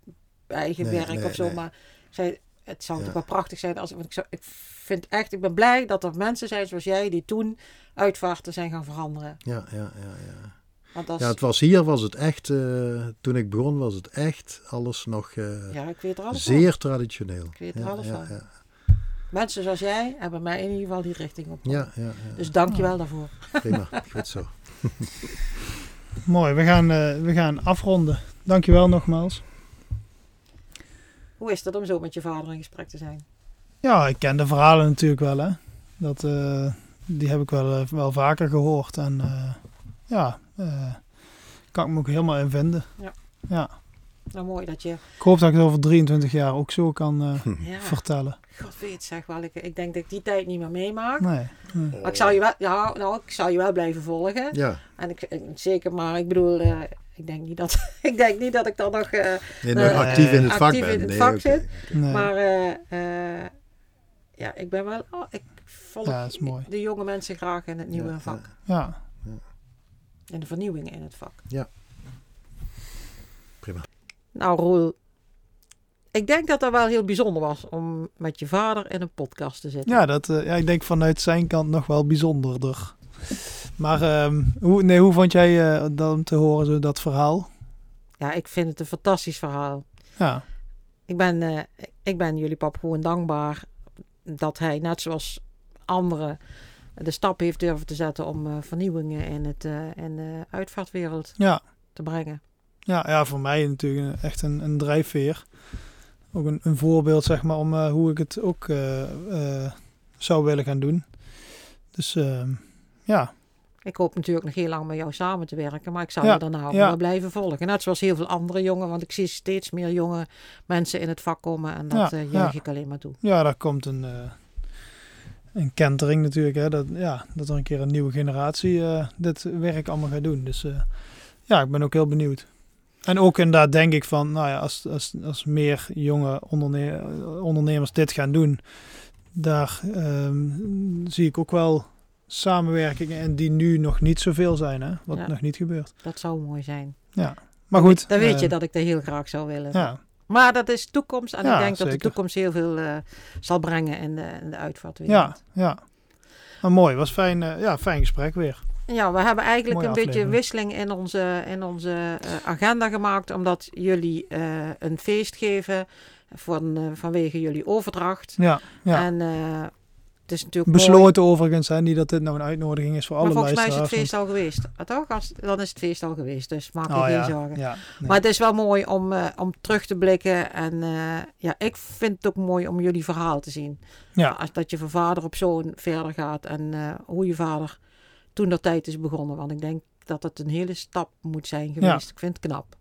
eigen Nee, werk of zo. Maar zei, het zou toch wel prachtig zijn als. Want ik, zou, ik vind echt, ik ben blij dat er mensen zijn zoals jij die toen uitvaarten zijn gaan veranderen. ja, ja, ja, ja. Want als, ja, het was hier was het echt, eh, toen ik begon was het echt alles nog eh, ja, ik weet er alles van. zeer traditioneel. Ik weet er ja, alles ja, van. Ja, Mensen zoals jij hebben mij in ieder geval die richting op. ja, ja, ja. Dus dank je wel daarvoor. prima, goed zo. Mooi, we gaan, eh, we gaan afronden. Dankjewel nogmaals. Hoe is het om zo met je vader in gesprek te zijn? Ja, ik ken de verhalen natuurlijk wel, hè. Dat, eh, die heb ik wel, wel vaker gehoord. En eh, ja, eh, kan ik me ook helemaal in vinden. Ja. ja. Nou, mooi dat je. Ik hoop dat ik het over 23 jaar ook zo kan eh, Ja, vertellen. God weet zeg wel. Ik, ik denk dat ik die tijd niet meer meemaak. Nee. nee. Maar ik zou je wel, ja, nou, ik zou je wel blijven volgen. Ja, En ik, zeker, maar ik bedoel, eh, ik, denk niet dat, ik denk niet dat ik dan nog. eh, nee, nog Eh, actief in het vak actief ben. in het nee, vak oké, zit. nee. Maar eh, eh, ja, ik ben wel. oh, ik volg Ja, de jonge mensen graag in het nieuwe Ja, vak. Ja, En de vernieuwingen in het vak. Ja. Prima. Nou, Roel. Ik denk dat dat wel heel bijzonder was om met je vader in een podcast te zitten. ja, dat, eh, ja, ik denk vanuit zijn kant nog wel bijzonderder. Maar ehm, hoe, nee, hoe vond jij eh, dat om te horen, zo, dat verhaal? Ja, ik vind het een fantastisch verhaal. Ja, Ik ben, eh, ik ben jullie pap gewoon dankbaar dat hij, net zoals anderen, de stap heeft durven te zetten om eh, vernieuwingen in, het, eh, in de uitvaartwereld ja, te brengen. ja, ja, voor mij natuurlijk echt een, een drijfveer. ook een, een voorbeeld, zeg maar, om eh, hoe ik het ook zou willen gaan doen. Dus ehm, ja, Ik hoop natuurlijk nog heel lang met jou samen te werken, maar ik zal Ja, je daarna ook ja. wel blijven volgen. Net zoals heel veel andere jongen, want ik zie steeds meer jonge mensen in het vak komen en dat Ja, juich ik alleen maar toe. ja, daar komt een, een kentering natuurlijk. Hè, dat, ja, dat er een keer een nieuwe generatie eh, dit werk allemaal gaat doen. Dus eh, ja, ik ben ook heel benieuwd. En ook inderdaad denk ik van, nou ja, als, als, als meer jonge onderne ondernemers dit gaan doen, daar ehm, zie ik ook wel samenwerkingen en die nu nog niet zoveel zijn, hè, wat Ja. nog niet gebeurt. Dat zou mooi zijn. Maar goed. Dan weet je eh, dat ik dat heel graag zou willen. Ja, Maar dat is toekomst en Ja, ik denk dat de toekomst heel veel eh, zal brengen in de, in de uitvaartwereld. ja, ja. Maar mooi, was fijn, eh, ja, fijn gesprek weer. Ja, we hebben eigenlijk Mooie een beetje wisseling in onze, in onze eh, agenda gemaakt, omdat jullie een feest geven van, vanwege jullie overdracht. Ja, ja. En het is natuurlijk mooi. Besloten overigens, hè, niet dat dit nou een uitnodiging is voor Maar alle volgens mij is het feest al geweest. Ah, toch? Als, dan is het feest al geweest, dus maak je geen oh, ja, zorgen. ja, nee. Maar het is wel mooi om, eh, om terug te blikken. En eh, ja, ik vind het ook mooi om jullie verhaal te zien. ja, Als dat je van vader op zoon verder gaat. En eh, hoe je vader toen dat tijd is begonnen. Want ik denk dat het een hele stap moet zijn geweest. Ik vind het knap.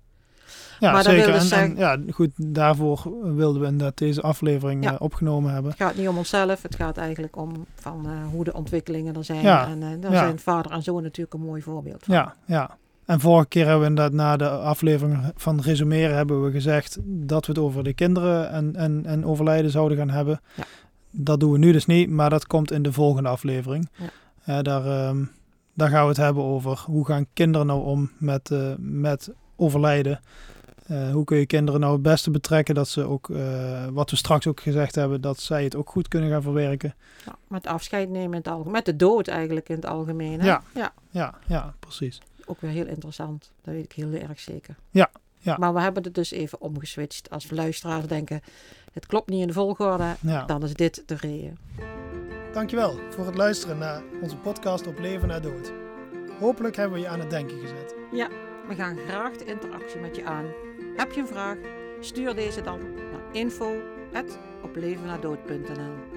Ja maar zeker. En, en ja, goed, daarvoor wilden we inderdaad deze aflevering Ja. eh, opgenomen hebben. Het gaat niet om onszelf. Het gaat eigenlijk om van, eh, hoe de ontwikkelingen er zijn. Ja, En eh, daar ja. zijn vader en zoon natuurlijk een mooi voorbeeld van. Ja, ja. En vorige keer hebben we inderdaad na de aflevering van resumeren hebben we gezegd dat we het over de kinderen en, en, en overlijden zouden gaan hebben. Dat doen we nu dus niet, maar dat komt in de volgende aflevering. Ja. Daar, ehm, daar gaan we het hebben over hoe gaan kinderen nou om met, met overlijden. Eh, hoe kun je kinderen nou het beste betrekken dat ze ook, eh, wat we straks ook gezegd hebben, dat zij het ook goed kunnen gaan verwerken. Ja, met afscheid nemen in het algemeen. Met de dood eigenlijk in het algemeen. Hè? Ja. ja. Ja, ja, precies. Ook weer heel interessant. Dat weet ik heel erg zeker. Ja, ja. Maar we hebben het dus even omgeswitcht. Als luisteraars denken, het klopt niet in de volgorde. Ja. Dan is dit de reden. Dankjewel voor het luisteren naar onze podcast op Leven na Dood. Hopelijk hebben we je aan het denken gezet. We gaan graag de interactie met je aan. Heb je een vraag? Stuur deze dan naar info.oplevennadood.nl